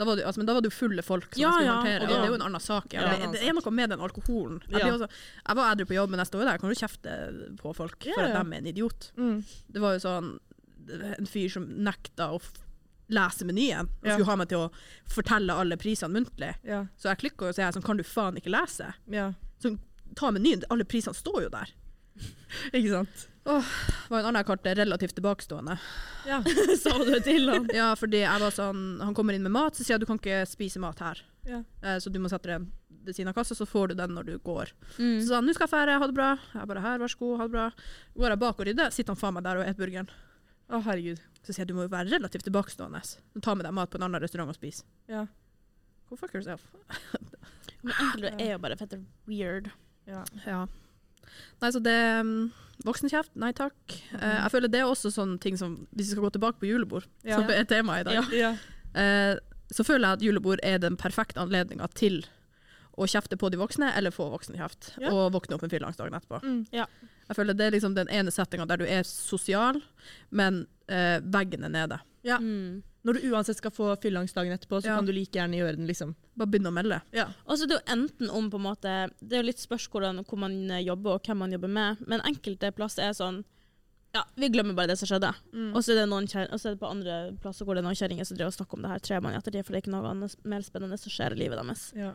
Da var det, altså, men da var det jo fulle folk som Ja, skulle ja, håndtere, og og det er jo en annen sak. Ja. Det, det er noe med den alkoholen. Jeg, blir også, jeg var edru på jobb, men jeg står jo der, jeg kan jo kjefte på folk for at de er en idiot. Mm. Det var jo sånn en fyr som nekta å lese menyen, og skulle ha meg til å fortelle alle prisene muntlig. Så jeg klikka og sa sånn, kan du faen ikke lese? ja. Så ta menyen, alle prisene står jo der. Ikke sant? Det var en annen kart relativt tilbakestående. Ja. Sa du det til han? Ja, fordi jeg var sånn, han kommer inn med mat, så sier jeg du kan ikke spise mat her. Ja. Eh, så du må sette deg ved siden av kassa, så får du den når du går. Mm. Så sa han nå skal jeg fære, ha det bra. Jeg bare her, vær så god, ha det bra. Går jeg bak og rydder, sitter han faen meg der og spiser burgeren. Å, herregud. Så sier jeg du må jo være relativt tilbakestående. Ta med deg mat på en annen restaurant og spis. Ja. Go fuck yourself. Men enkelte er jo bare fette weird. Ja. Ja. Nei, så det um, Voksenkjeft, nei takk. Eh, jeg føler det er også sånn ting som Hvis vi skal gå tilbake på julebord, Ja. som er temaet i dag, Ja. Ja. eh, så føler jeg at julebord er den perfekte anledninga til å kjefte på de voksne, eller få voksenkjeft. Ja. Og våkne opp en fylleangst dagen etterpå. Mm. Jeg føler Det er liksom den ene settinga der du er sosial, men eh, veggen er nede. Ja. Mm. Når du uansett skal få fylleangst dagen etterpå, så Ja. kan du like gjerne gjøre den, liksom. Bare begynne å melde. Ja. Altså, det er jo enten om på en måte Det er jo litt spørs hvordan, hvor man eh, jobber og hvem man jobber med, men enkelte plasser er sånn Ja, vi glemmer bare det som skjedde. Mm. Og så er det noen kjer- og så er det på andre plasser hvor det er noen kjerringer som driver og snakker om det her tre måneder ettertid, for det er ikke noe annet mer spennende som skjer i livet deres. Ja.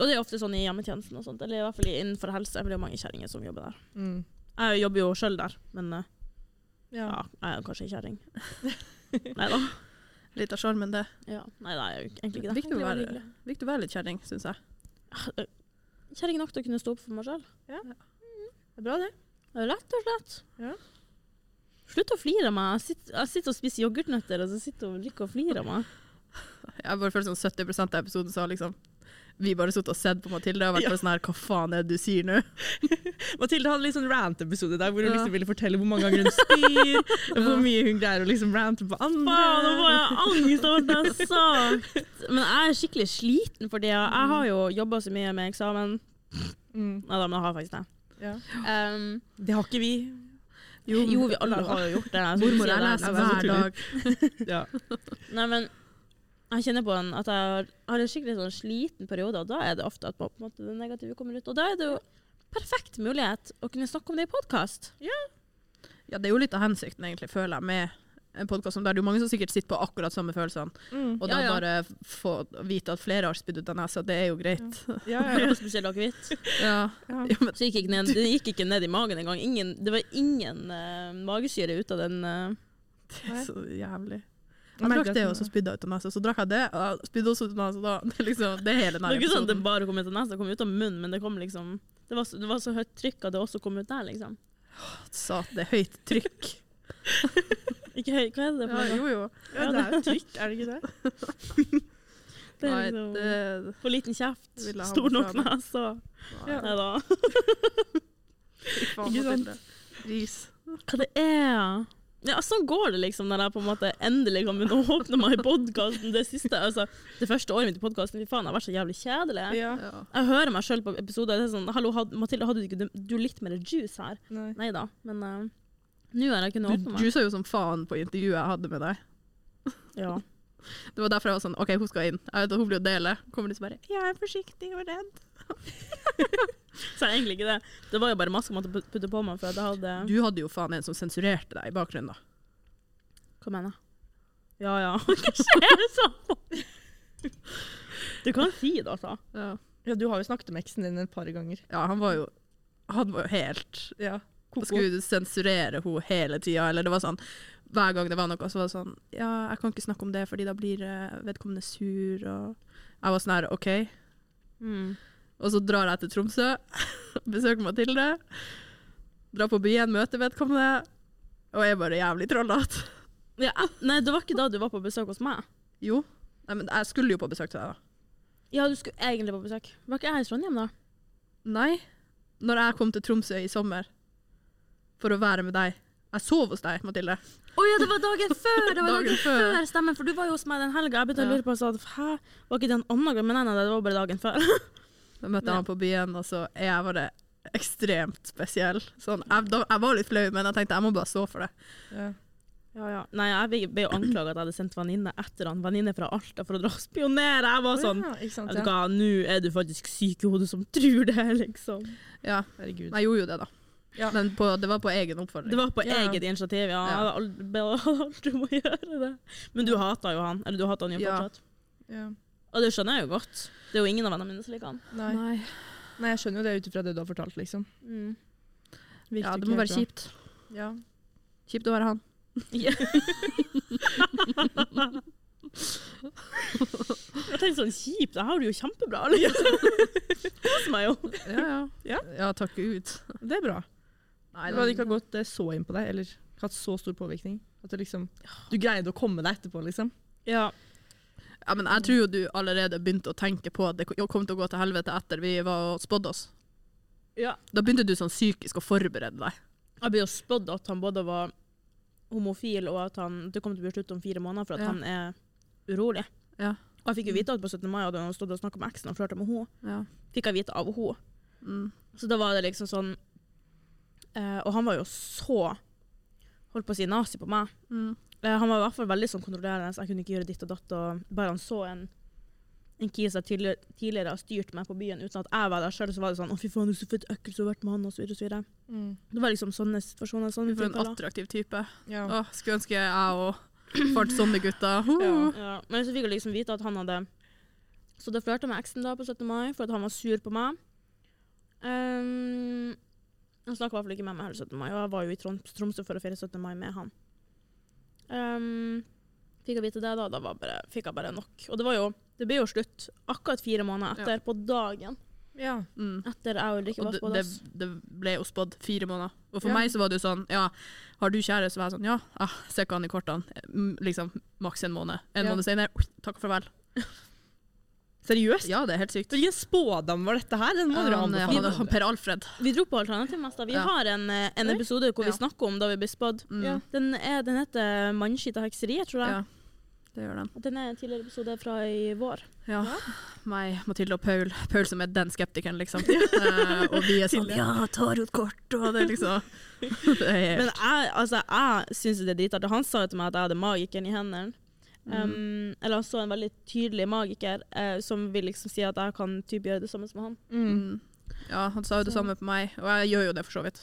Og det er ofte sånn i hjemmetjenesten og sånt, eller i hvert fall innenfor helse, for det er mange kjerringer som jobber der. Mm. Jeg jobber jo sjøl der, men eh, Ja. ja, jeg er kanskje kjerring. Nei da. Litt av sjarmen, det. Ja. Nei, jo egentlig ikke det. Viktig å være, viktig å være litt kjerring, syns jeg. Kjerring nok til å kunne stå opp for meg sjøl. Det er bra, det. det er Rett og slett. Ja. Slutt å flire av meg. Jeg sitter, jeg sitter og spiser yoghurtnøtter, og så sitter hun og liker å flire av meg. Jeg bare føler sånn 70% av episoden sa liksom vi bare sittet og sett på Mathilde og vært Ja. sånn her Hva faen er det du sier nå? Mathilde hadde litt sånn rant-episode der hvor hun Ja. liksom ville fortelle hvor mange ganger hun spyr, ja. hvor mye hun greier å liksom rante på andre. Faen, nå får jeg angst over det jeg har sagt! Men jeg er skikkelig sliten for tida. Jeg har jo jobba så mye med eksamen. Mm. Nei da, men jeg har faktisk det. Ja. Um, Det har ikke vi. jo, vi alle har jo gjort det. skal Mormor, jeg det. leser hver dag. Ja. Nei, men jeg kjenner på en, at jeg har, har en skikkelig sånn sliten periode, og da er det ofte at på en måte det negative kommer ut. Og da er det jo perfekt mulighet å kunne snakke om det i podkast. Ja, det er jo litt av hensikten, egentlig, føler jeg, med en podkast som der det er jo mange som sikkert sitter på akkurat samme følelsene, Mm. og da Ja, ja. bare få vite at flere har spydd ut av nesa, det er jo greit. Ja, ja, ja. Spesielt akevitt. Ja. ja. Ja, Så gikk ikke ned, det gikk ikke ned i magen engang. Ingen, det var ingen uh, magesyre ut av den. Uh, det er så jævlig. Jeg drakk det, og så spydde jeg ut av nesa. Så drakk jeg det, og spydde også ut av nesa. Det liksom, det hele Det er ikke sånn at det bare kom ut av nesa, det kom ut av munnen, men det kom liksom Det var så, det var så høyt trykk at det også kom ut der, liksom. Sa at det er høyt trykk. Ikke høyt, hva er det for noe? jo, jo. Ja, det er jo trykk, er det ikke det? Det er Nei, liksom det For liten kjeft, stor nok nese. Nei da. Fy faen, Mathilde. Ris. Hva det er? Ja, sånn går det liksom når jeg på en måte endelig kan begynne å åpne meg i podkasten. Det siste, altså, det første året mitt i podkasten, har vært så jævlig kjedelig. Ja. Ja. Jeg hører meg sjøl på episoder. Det er sånn, Hallo, had, Mathilde, hadde du ikke du, du litt mer juice her? Nei. Da, men uh, nå har jeg kunnet Du åpne meg. Du juica jo som faen på intervjuet jeg hadde med deg. Ja. Det var derfor jeg var sånn OK, hun skal inn. Jeg vet at hun blir jo dele. Kommer de så bare Jeg er forsiktig og redd. Så er egentlig ikke det. Det var jo bare maske jeg måtte putte på meg for jeg hadde Du hadde jo faen en som sensurerte deg i bakgrunnen, da. Hva mener jeg? Ja ja, hva skjer sånn? Du kan si det, altså. Ja. Ja, du har jo snakket med eksen din et par ganger. ja, han var jo Han var jo helt Ja. Koko. skulle du sensurere henne hele tida, eller det var sånn Hver gang det var noe, så var det sånn Ja, jeg kan ikke snakke om det, fordi da blir eh, vedkommende sur, og Jeg var sånn her, OK. Mm. Og så drar jeg til Tromsø, besøker Mathilde, drar på byen, møter vedkommende, og er bare jævlig trollete. Ja, nei, det var ikke da du var på besøk hos meg. Jo. Nei, men jeg skulle jo på besøk til deg, da. Ja, du skulle egentlig på besøk. Var ikke jeg i Trondheim da? Nei. Når jeg kom til Tromsø i sommer for å være med deg. Jeg sov hos deg, Mathilde. Å ja, det var dagen før! Det var Dagen dagen, før. før. stemmer. For du var jo hos meg den helga. Jeg begynte Ja. å lure på sånn, hæ, var ikke det en annen gang? Men nei, nei, det var bare dagen før. Møtte jeg Ja. han på byen, og så jeg var det ekstremt spesiell. Sånn, jeg, da, jeg var litt flau, men jeg tenkte jeg må bare stå for det. Ja. Ja, ja. Nei, jeg ble- jo anklaga at jeg hadde sendt venninne etter han. Venninne fra Alta for å dra og spionere. Jeg var sånn ja, sant, ja. nå er du faktisk syk i hodet som tror det, liksom. Ja, Herregud. jeg gjorde jo det, da. Ja. Men på, det var på egen oppfordring. Det var på Ja. eget initiativ, ja. Ja. aldri, aldri må gjøre det. Men du hata jo han. Eller du hata han jo Ja. fortsatt. Ja. Og det skjønner jeg jo godt. Det er jo ingen av vennene mine som liker han. Nei. Nei. Nei, jeg skjønner jo det ut ifra det du har fortalt, liksom. Mm. Ja, det må være bra. kjipt. Ja. Kjipt å være han. Ja. jeg tenkte sånn kjipt, jeg har det jo kjempebra. Liksom. Koser meg jo. Ja, ja. Ja. ja takk Gud. Det er bra. Nei, det hadde ikke gått eh, så inn på deg, eller hatt så stor påvirkning. At du liksom Du greide å komme deg etterpå, liksom. Ja. Ja, men jeg tror jo du allerede begynte å tenke på at det kom til å gå til helvete etter vi var og spådde oss. ja. Da begynte du sånn psykisk å forberede deg. Jeg ble jo spådd at han både var homofil, og at han, det kom til å bli slutt om fire måneder for at Ja. han er urolig. Ja. Og jeg fikk jo vite at på 17. mai hadde han stått og snakket med eksen og flørta med henne. Ja. Fikk jeg vite av henne. Mm. Så da var det liksom sånn eh, Og han var jo så Holdt på å si nazi på meg. Mm. Eh, han var i hvert fall veldig sånn kontrollerende, så jeg kunne ikke gjøre ditt og datt. Og bare han så en en kis jeg tidligere, tidligere har styrt meg på byen uten at jeg var der sjøl, så var det sånn 'Å, fy faen, du er så fett ekkel som har vært med han', så videre. Mm. Det var liksom sånne situasjoner. Sånne For en attraktiv type. Ja. Å, skulle ønske jeg òg fant sånne gutter. Uh. Ja. Ja, men så fikk jeg liksom vite at han hadde Så det flørta med eksen da på 17. mai for at han var sur på meg. Um, han snakka i hvert fall ikke med meg hele 17. mai, og jeg var jo i Tromsø for å feire 17. mai med han. Um, fikk jeg vite det, da, da var bare, fikk jeg bare nok. Og det var jo Det ble jo slutt akkurat fire måneder etter, på dagen ja. Mm. etter jeg og Ulrikke var spådd. det, det ble jo spådd fire måneder. Og for Ja. meg så var det jo sånn, ja, har du kjæreste? Så var jeg sånn, ja, ah, ser ikke han i kortene. Mm, Liksom maks en måned. En Ja. måned senere, takk og farvel. Seriøst? Ja, det er helt sykt. Hvilken spådom var dette her? Den må dere Han, han, anbefale. han, per Alfred. Vi dro på Alternativmester. Vi Ja. har en, eh, en episode hvor Ja. vi snakker om da vi ble spådd. Mm. Ja. Den, er- den heter 'Mannskitt og hekseriet', tror jeg. Ja, det gjør den. Den er en tidligere episode fra i vår. Ja. Meg, Mathilde og Paul. Paul som er den skeptikeren, liksom. uh, og vi er sånn, ja, tarotkort, og det liksom det er Men jeg, altså, jeg syns det er dritartig. Han sa jo til meg at jeg hadde magikeren i hendene. Um, Eller han så en veldig tydelig magiker uh, som vil liksom si at jeg kan typ gjøre det samme som han. Mm. mm. Ja, han sa jo det Så- samme på meg, og jeg gjør jo det for så vidt.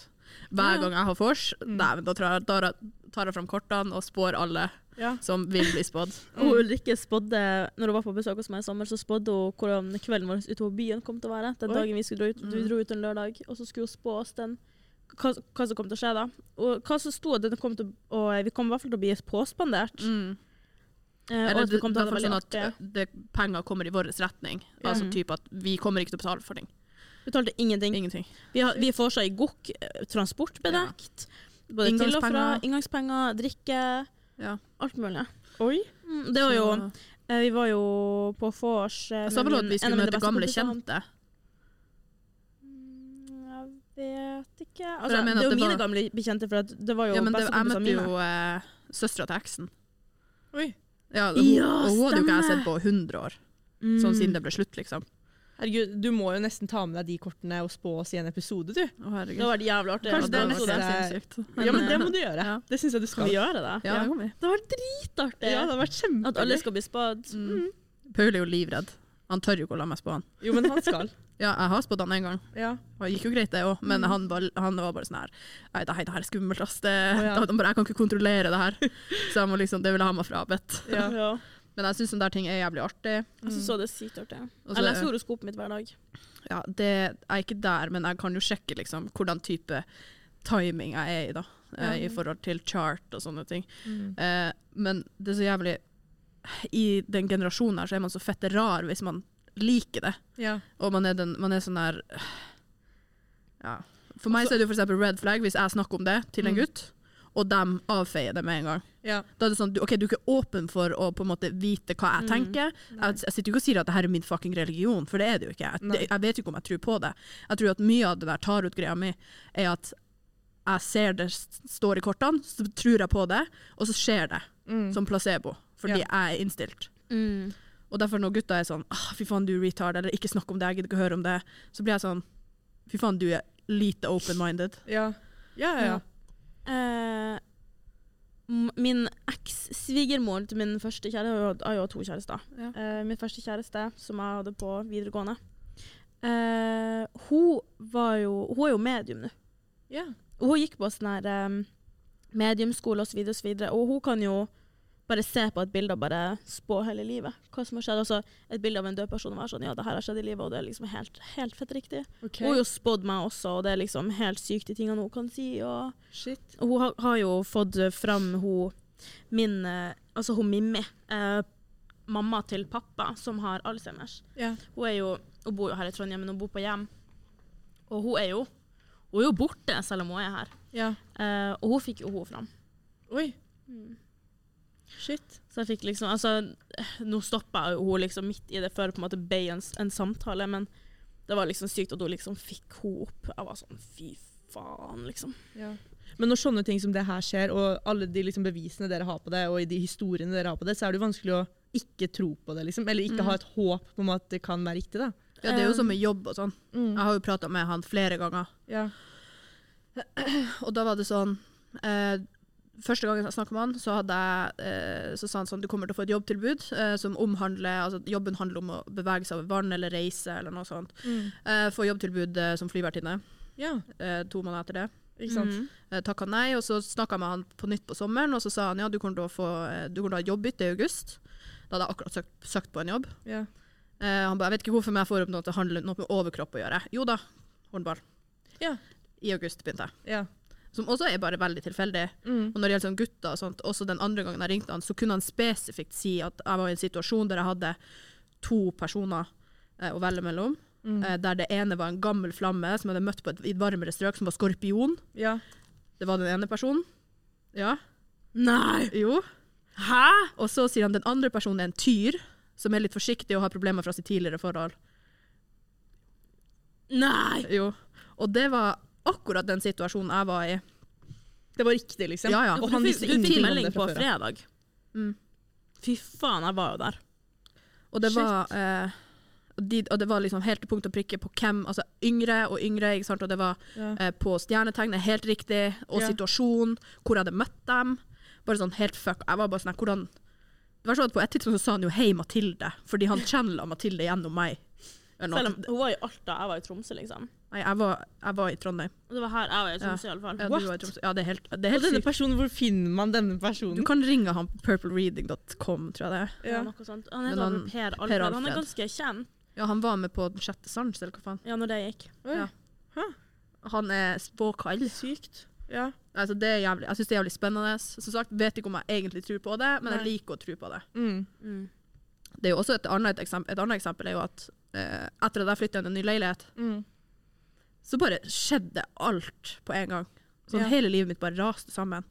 Hver Ja. gang jeg har vors, Mm. da tar jeg, fram kortene og spår alle Ja. som vil bli spådd. Mm. Ulrikke spådde, når hun var på besøk hos meg i sommer, så spådde hun hvordan kvelden vår ute på byen kom til å være. Den Oi. dagen vi skulle dra ut. Vi Mm. dro ut en lørdag, og så skulle hun spå oss den. Hva, hva som kom til å skje da. Og hva som sto, at kom til, og vi kom i hvert fall til å bli påspandert. Mm. Eh, Eller det, vi det, det sånn at det, penger kommer i vår retning. Ja. Altså typ at vi kommer ikke til å betale for ting. Betalte ingenting. Ingenting. Vi, har, vi får seg i gokk, transportbedekt, transport bedekt. Både til og fra. Inngangspenger. Drikke. Ja. Alt mulig. Oi. Mm, det var jo eh, Vi var jo på vors eh, Jeg sa vel at vi skulle møte gamle kjente. Mm, Jeg vet ikke. Altså, det er jo det mine var- gamle bekjente, for det var jo Ja, men det, jeg møtte jo eh, søstera til eksen. Oi. Ja, hun, Ja, hun hadde jo ikke jeg sett på 100 år, Mm. sånn siden det ble slutt, liksom. Herregud, du må jo nesten ta med deg de kortene og spå oss i en episode, du. Å, herregud. Det var jævlig artig. Kanskje det er neste- sinnssykt. ja, men eh, det må du gjøre. Ja. Det syns jeg du Skal skal. vi gjøre det? Ja, det kommer vi. Det var dritartig! Ja, det har vært kjempe At alle skal bli spådd. Mm. Paul er jo livredd. Han tør jo ikke å la meg spå han. Jo, men han skal. Ja, jeg har spådd han en gang. Ja. Og det gikk jo greit, det òg, men Mm. han, var, han var bare sånn her Nei, det, her- er skummelt, ass. Det, ja. det, jeg kan ikke kontrollere det her. Så jeg må liksom, det vil jeg ha meg frabedt. Ja. Ja. Men jeg syns sånne ting er jævlig artig. Jeg syns så det sykt artig Jeg leser horoskopet mitt hver dag. Ja, det er ikke der, men jeg kan jo sjekke liksom hvordan type timing jeg er i, da. Ja. I forhold til chart og sånne ting. Mm. Eh, men det er så jævlig I den generasjonen her så er man så fette rar hvis man liker det. Ja. Og man er, den, man er sånn der Ja. For meg så er det jo eksempel red flag hvis jeg snakker om det til en Mm. gutt, og de avfeier det med en gang. ja. Da er det sånn, ok, du er ikke åpen for å på en måte vite hva jeg Mm. tenker. Jeg, jeg sitter jo ikke og sier at det her er min fucking religion, for det er det jo ikke. Jeg, jeg vet jo ikke om jeg tror på det. Jeg tror at mye av det der tarot-greia mi er at jeg ser det står i kortene, så tror jeg på det, og så skjer det Mm. som placebo, fordi Ja. er innstilt. Mm. Og derfor når gutta er sånn ah, 'fy faen, du retard', eller 'ikke snakk om det, jeg gidder ikke høre om det', så blir jeg sånn 'fy faen, du er lite open-minded'. Ja. Ja, ja, ja. Eh, min eks-svigermor til min første kjæreste Jeg har jo- to kjærester. Ja. Eh, min første kjæreste, som jeg hadde på videregående, eh, hun var jo Hun er jo medium nå. ja. Hun gikk på sånn her um, mediumskole osv., og, så videre, og, så videre, og hun kan jo bare se på et bilde og bare spå hele livet. Hva som har skjedd. Altså, et bilde av en død person og være sånn Ja, det her har skjedd i livet, og det er liksom helt, helt fett riktig. Okay. Hun har jo spådd meg også, og det er liksom helt sykt de tingene hun kan si. Og, Shit. og hun har, har jo fått fram hun min eh, Altså hun Mimmi, eh, mamma til pappa, som har Alzheimers. Yeah. Hun jo Hun bor jo her i Trondheim, men hun bor på hjem. Og hun er jo Hun er jo borte, selv om hun er her. Yeah. Eh, og hun fikk jo hun fram. Oi. Shit. Så jeg fikk liksom Altså, nå stoppa hun liksom midt i det før det på en måte ble en, en samtale, men det var liksom sykt at hun liksom fikk henne opp. Jeg var sånn fy faen, liksom. Ja. Men når sånne ting som det her skjer, og alle de liksom bevisene dere har på det, og de historiene dere har på det, så er det jo vanskelig å ikke tro på det, liksom. Eller ikke Mm. ha et håp om at det kan være riktig, da. Ja, det er jo som med jobb og sånn. Mm. Jeg har jo prata med han flere ganger, Ja. og da var det sånn eh, Første gangen jeg snakka med han, så, jeg, eh, så sa han sånn du kommer til å få et jobbtilbud eh, som omhandler altså Jobben handler om å bevege seg over vann eller reise eller noe sånt. Mm. Eh, få jobbtilbud som flyvertinne ja. to måneder etter det. Ikke. Mm. Eh, Takka nei, og så snakka jeg med han på nytt på sommeren, og så sa han ja, du kommer til å få du kommer til å ha jobbbytte i august. Da hadde jeg akkurat søkt, søkt på en jobb. Ja. Eh, han ba, jeg vet ikke hvorfor, men jeg får opp noe til å handle noe med overkropp å gjøre. Jo da, håndball. Ja. I august begynte jeg. Ja. Som også er bare veldig tilfeldig. Mm. Og når det gjelder sånn gutter og sånt, også den andre gangen jeg ringte han, så kunne han spesifikt si at jeg var i en situasjon der jeg hadde to personer eh, å velge mellom. Mm. Eh, der det ene var en gammel flamme som jeg hadde møtt på et, et varmere strøk, som var skorpion. Ja. Det var den ene personen. Ja. Nei! Jo. Hæ?! Og så sier han den andre personen er en tyr, som er litt forsiktig og har problemer fra sitt tidligere forhold. Nei! Jo. Og det var akkurat den situasjonen jeg var i. Det var riktig, liksom. Ja, ja. Og han visste du fikk ingenting om melding det på fra før. fredag. Mm. Fy faen, jeg var jo der. Og det Shit. var eh, de, og det var liksom helt til punkt og prikke på hvem Altså yngre og yngre, ikke sant? og det var Ja. eh, på stjernetegnet helt riktig, og Ja. situasjon, hvor jeg hadde møtt dem. Bare sånn helt fuck. Jeg var bare sånn hvordan Det var sånn at På et tidspunkt så sa han jo 'hei, Mathilde', fordi han channela Mathilde gjennom meg. Eller Selv om hun var i Alta, jeg var i Tromsø, liksom. Nei, jeg var, jeg var i Trondheim. Det var her jeg var i Tromsø, i alle fall. Ja, Tromsø. Ja, det er helt, det er helt denne sykt. personen, hvor finner man denne personen? Du kan ringe han på purplereading.com, tror jeg det er. Ja, Ja. noe sånt. Han heter han- per, Per Per Alfred. Han er ganske kjent. Ja, han var med på den sjette sans, eller hva faen. Ja, når det gikk. Ja. Hæ? Han er spåkall. Sykt. Ja. Altså, det er jævlig, jeg syns det er jævlig spennende. Som sagt, vet ikke om jeg egentlig tror på det, men jeg liker å tro på det. Mm. Mm. Det er jo også et annet eksempel, et annet eksempel er jo at eh, etter at jeg flytta inn i en ny leilighet, Mm. så bare skjedde alt på en gang. Sånn Ja. hele livet mitt bare raste sammen.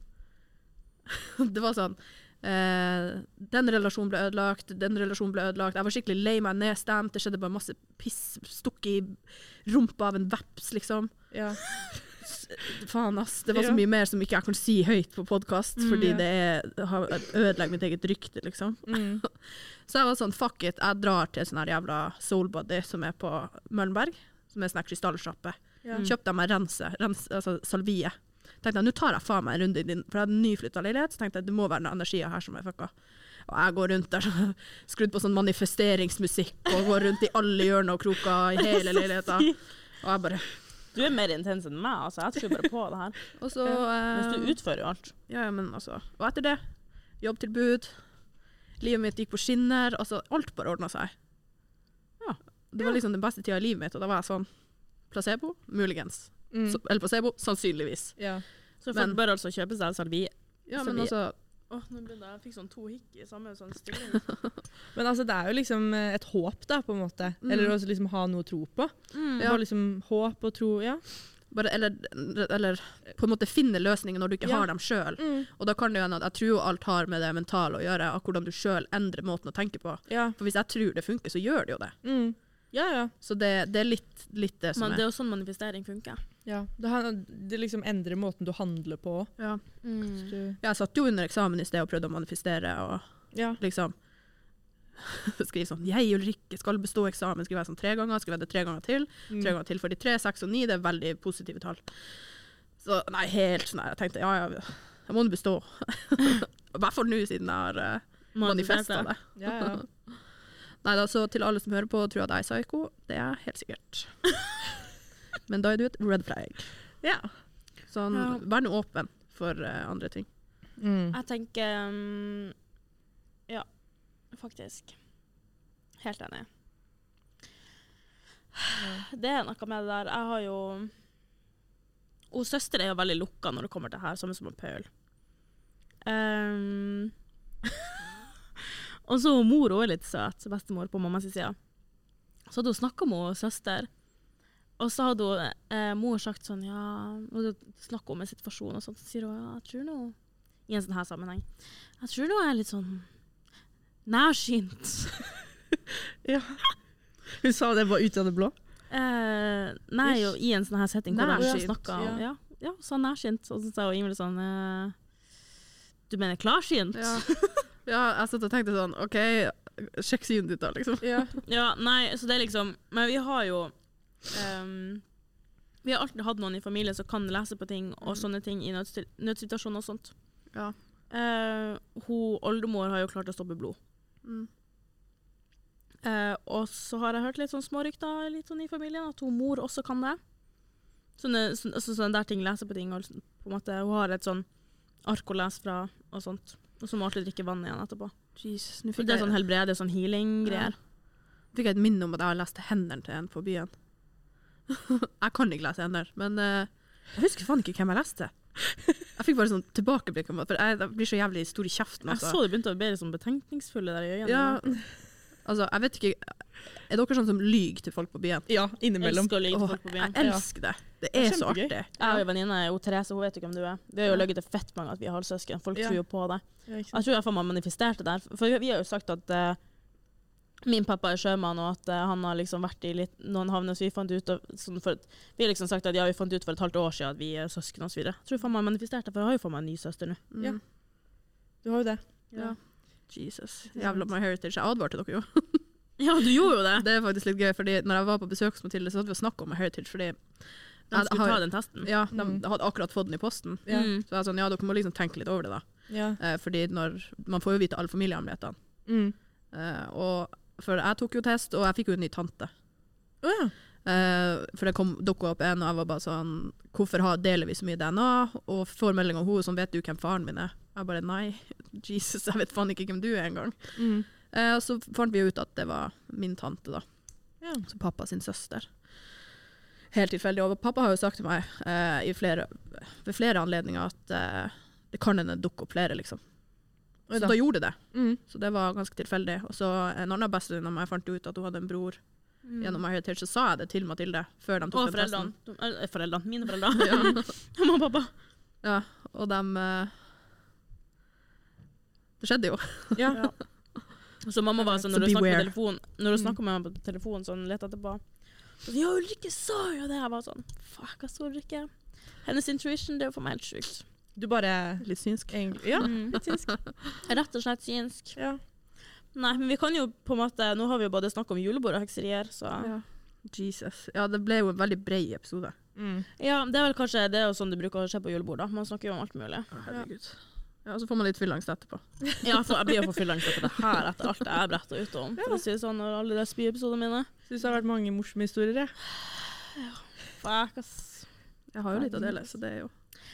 det var sånn eh, Den relasjonen ble ødelagt, den relasjonen ble ødelagt. Jeg var skikkelig lei meg, nedstemt. Det skjedde bare masse piss. Stukket i rumpa av en veps, liksom. Ja. Faen, ass. Det var så mye mer som ikke jeg kan si høyt på podkast, Mm, fordi ja. det er, har- ødelegger mitt eget rykte, liksom. Mm. Så jeg var sånn, fuck it, jeg drar til sånn her jævla soulbody som er på Møllenberg, som er sånn her krystallsjappe. Ja. Kjøpte jeg meg rense, rense altså salvie. Tenkte jeg, nå tar jeg faen meg en runde i din, for jeg hadde nyflytta leilighet, så tenkte jeg, det må være noen energier her som er fucka. Og jeg går rundt der, skrudd på sånn manifesteringsmusikk, og går rundt i alle hjørner og kroker i hele leiligheta. Og jeg bare, Du er mer intens enn meg, altså. Jeg tror bare på det her. og så... Mens eh, du utfører jo alt. Ja, ja, men altså Og etter det, jobbtilbud. Livet mitt gikk på skinner. Altså, alt bare ordna seg. Ja. Det var liksom den beste tida i livet mitt, og da var jeg sånn Placebo? Muligens. Mm. Så, eller placebo? Sannsynligvis. Ja. Så folk Men- bør altså kjøpe seg salvie. Ja, men altså Åh, nå begynner jeg, jeg fikk sånn to hikk i samme sånn stilling. Men altså, det er jo liksom eh, et håp, da, på en måte. Mm. Eller å liksom ha noe å tro på. Mm. Ja. Bare liksom håp og tro, ja. bare, eller, eller på en måte finne løsninger når du ikke Ja. har dem sjøl. Mm. Og da kan det jo hende at jeg tror alt har med det mentale å gjøre, av hvordan du sjøl endrer måten å tenke på. Ja. For hvis jeg tror det funker, så gjør det jo det. Mm. Ja, ja. Så det, det er litt, litt det som Men er. det er jo sånn manifestering funker. Ja. Det, det liksom endrer måten du handler på. Ja. Mm. Du, Jeg satt jo under eksamen i sted og prøvde å manifestere. og ja. liksom skrive sånn 'Jeg, Ulrikke, skal bestå eksamen'. Skrive sånn tre ganger. skrive det tre ganger til. Mm. Tre ganger til for de tre, seks og ni. Det er veldig positive tall. Så nei, helt sånn her. Jeg tenkte ja, ja, jeg må nå bestå. I hvert fall nå, siden jeg har uh, manifesta det. Ja, ja. Nei da, så til alle som hører på og tror at jeg er psyko, det er jeg helt sikkert. Men da er du et red flag. ja. Sånn, Ja. vær nå åpen for uh, andre ting. Mm. Jeg tenker um, Ja, faktisk. Helt enig. Det er noe med det der. Jeg har jo Hun søster er jo veldig lukka når det kommer til det her, samme som Paul. Um, og så mor hun er litt søt, bestemor på mammas side. Så hadde hun snakka med hun søster, og så hadde hun, eh, mor sagt sånn Ja Hun snakka om en situasjon, og sånt, så sier hun ja, jeg tror nå I en sånn her sammenheng. Jeg tror nå er litt sånn nærsynt. ja. Hun sa det bare ut av det blå? Eh, nei, jo, i en sånn her setting hvor Nærsynt, snakka ja. Ja, ja så nærsynt. Og så sa hun Ingvild sånn eh, Du mener klarsynt? Ja. ja, jeg satt og tenkte sånn OK, sjekk synet ditt, da, liksom. Ja. Ja, nei, så det er liksom Men vi har jo ehm, Vi har alltid hatt noen i familien som kan lese på ting og sånne ting i nødsituasjoner og sånt. Ja. Uh, hun oldemor har jo klart å stoppe blod. Mm. Uh, og så har jeg hørt litt sånn smårykter litt sånn i familien, at hun mor også kan det. Sånne, så, altså sånne der ting, leser på ting, og liksom, på en måte, hun har et sånn ark å lese fra og sånt. Og så må hun alltid drikke vann igjen etterpå. Jesus, det er sånn helbrede, sånn healing-greier. fikk jeg et minne om at jeg har lest hendene til en på byen. jeg kan ikke lese hender, men uh, jeg husker faen ikke hvem jeg leste. Jeg fikk bare sånn tilbakeblikk, det, for jeg, jeg blir så jævlig stor i kjeften. Jeg Altså. så det begynte å bli litt sånn betenkningsfulle der i øynene. Ja, altså, jeg vet ikke Er dere sånn som lyver til folk på byen? ja, Jeg innimellom. elsker å lyge til folk på byen. jeg elsker det. Det Det er er så artig. Jeg har jo en venninne, Therese, hun vet jo hvem du er. Vi har jo Ja. løyet til fett mange at vi er halvsøsken. Folk Ja. tror jo på det. Jeg tror i hvert fall man manifesterte der. For vi har jo sagt at eh, min pappa er sjømann, og at eh, han har liksom vært i litt, noen havner så vi fant ut av, sånn for, Vi har liksom sagt at ja, vi fant ut for et halvt år siden at vi er søsken osv. Jeg tror faen man manifesterte, for jeg har jo faen meg en ny søster nå. Mm. Ja. Du har jo det. Ja. Jesus. Jævla my heritage. Jeg advarte dere jo. Ja, du gjorde jo det! Det er faktisk litt gøy, fordi når jeg var på besøk hos Mathilde, så hadde vi snakka om my heritage, fordi De skulle har- ta den testen. ja, de Mm. hadde akkurat fått den i posten. Yeah. Mm. Så jeg sa, sånn, ja, dere må liksom tenke litt over det, da. Yeah. Eh, fordi når, man får jo vite alle familiehemmelighetene. Mm. Eh, og for jeg tok jo test, og jeg fikk jo en ny tante. Oh, ja. Uh, for det kom dukka opp en, og jeg var bare sånn Hvorfor deler vi så mye DNA? Og får melding av henne sånn Vet du hvem faren min er? Jeg bare nei. Jesus, jeg vet faen ikke hvem du er engang. Mm. Uh, så fant vi ut at det var min tante, da. Ja. Så pappa sin søster. Helt tilfeldig. Og pappa har jo sagt til meg uh, i flere, ved flere anledninger at det kan hende dukke opp flere, liksom. Så da. gjorde det. Mm. Så det var ganske tilfeldig. Og så en annen bestevenninne av meg fant ut at hun hadde en bror Mm. gjennom My Heritage, så sa jeg det til Mathilde før de tok Og den foreldrene. De, eh, foreldrene. Mine foreldre. Mamma og pappa. Ja, og de eh, Det skjedde jo. Ja. Så mamma var sånn, Så når du snakker på beware. telefon Når du snakker med meg på telefonen, sånn lett etterpå så, Ja, Ulrikke sa jo det! Jeg var sånn Fuck, så Ulrikke. Hennes intuition, det er jo for meg helt sjukt. Du bare Litt synsk. egentlig Ja, Mm. litt synsk. Rett og slett synsk. Ja. Nei, men vi kan jo på en måte Nå har vi jo både snakket om julebord og hekserier, så Ja. Jesus. Ja, det ble jo en veldig bred episode. Mm. Ja, det er vel kanskje det er jo sånn det bruker å skje på julebord, da. Man snakker jo om alt mulig. Herregud. Ja, og så får man litt fyllangst etterpå. Ja, for jeg blir jo for fyllangst etter det her, etter alt jeg har bretta ut om. For å si det sånn, og alle de spyepisodene mine. Syns det har vært mange morsomme historier. jeg. Fuck, ass. Jeg har jo litt å dele, så det er jo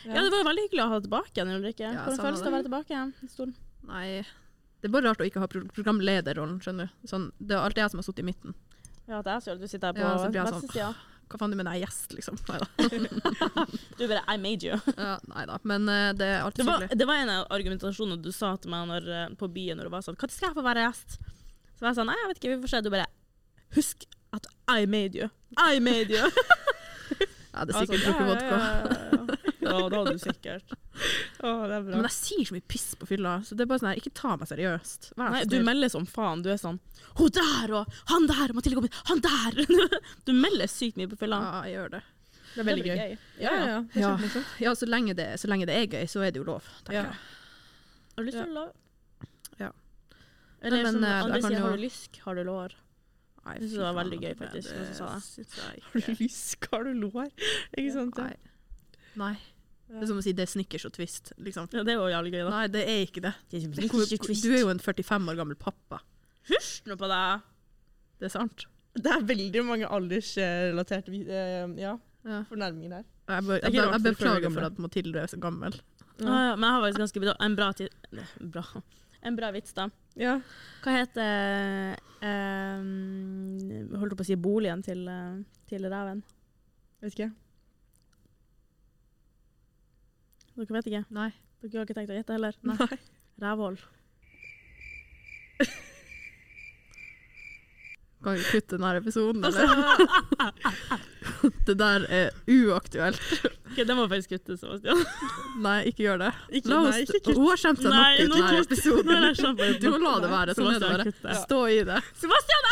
Ja, det var veldig hyggelig å ha deg tilbake igjen, Ulrikke. Ja, Hvordan føles det å være tilbake igjen? i stolen? Nei. Det er bare rart å ikke ha pro programlederrollen, skjønner du. Sånn, det er alltid jeg som har sittet i midten. Ja, det er så du sitter her på Ja, jeg sånn. Hva faen du mener, jeg er gjest, liksom? Neida. Du bare I made you. Ja, nei da. Men uh, det er Det alltid var, hyggelig. det var en av argumentasjonene du sa til meg når, eh, på byen når du var sånn Når skal jeg få være gjest? Så var jeg sånn Nei, jeg vet ikke, vi får se. Du bare Husk at I made you. I made you. ja, det er sikkert Altså, drukket vodka. Ja, det hadde du sikkert. Å, det er bra. Men jeg sier så mye piss på fylla, så det er bare sånn her, ikke ta meg seriøst. Vær Nei, du snill. melder som faen. Du er sånn Hun der og han der og Mathilde kom. Han der! Du melder sykt mye på fylla. Ja, jeg gjør det. Det er veldig blir gøy. gøy. Ja, ja, ja. Det er Ja. kjempemorsomt. Ja, så lenge, det, så lenge det er gøy, så er det jo lov, tenker Ja. jeg. Har du lyst til å lov? Ja. Eller Men, som eh, andre jeg kan sier, jo- har du lysk, har du lår. Nei, Jeg synes fy det var faen, veldig gøy, faktisk, det når du sa det. synes jeg Har ikke. du lysk, har du lår? Ikke sant? Ja. Nei. Nei. Det er som å si det er snickers og twist, liksom. Ja, det er jo jævlig gøy, da. Nei, det er ikke det. Det er ikke hvor- Du er jo en 45 år gammel pappa. Hysj nå på deg! Det er sant. Det er veldig mange aldersrelaterte uh, ja, Ja. fornærminger der. Jeg, be jeg, ikke jeg, beklager for at Mathilde er så gammel. Ja. ja, men jeg har faktisk ganske bra, en bra tid... Bra. En bra vits, da. Ja. Hva heter um, Holdt på å si boligen til, eh, til reven? Vet ikke. Dere vet ikke? Nei. Dere har ikke tenkt å gjette heller? Nei. Rævhold. Kan vi kutte denne episoden, eller? Det der er uaktuelt. Ok, den må faktisk kuttes, Sebastian. Nei, ikke gjør det. Ikke, La nei, ikke kutt. hun har skjemt seg nok ut i denne episoden. Du må la det være. Sånn er det bare. Stå i det. Sebastian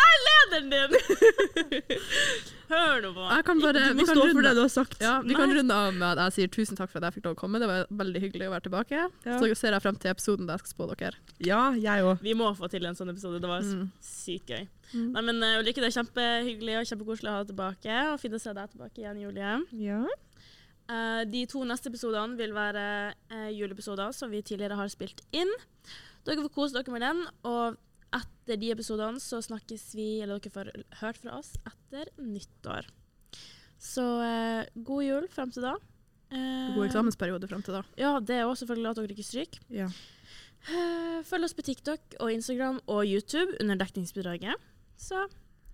lederen din! Hør nå på meg. Jeg kan bare, Du vi må kan runde. for det du har sagt. Ja, vi kan runde av med at jeg sier tusen takk for at jeg fikk lov å komme. Det var veldig hyggelig å være tilbake. Ja. Så ser jeg frem til episoden der jeg skal spå dere. Ja, jeg også. Vi må få til en sånn episode. Det var Mm. sykt gøy. Mm. Nei, men uh, Ulrikke, det er kjempehyggelig og kjempekoselig å ha deg tilbake. Og fint å se deg tilbake igjen, Julie. Ja. Uh, de to neste episodene vil være uh, juleepisoder som vi tidligere har spilt inn. Dere får kose dere med den, og etter de episodene så snakkes vi, eller dere får hørt fra oss, etter nyttår. Så eh, god jul frem til da. Eh, God eksamensperiode frem til da. Ja, det er også selvfølgelig at dere ikke stryker. ja. Eh, følg oss på TikTok og Instagram og YouTube under dekningsbidraget. Så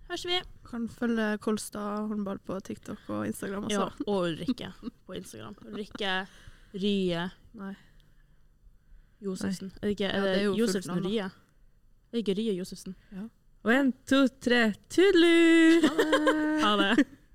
høres vi. Kan følge Kolstad håndball på TikTok og Instagram også. Ja, og Ulrikke på Instagram. Ulrikke Rye Nei. Josefsen. Er det ikke Ja, er det det er jo Josefsen. Rye? Er det ikke Rye Josefsen? Og en, to, tre, tudelu! Ha det.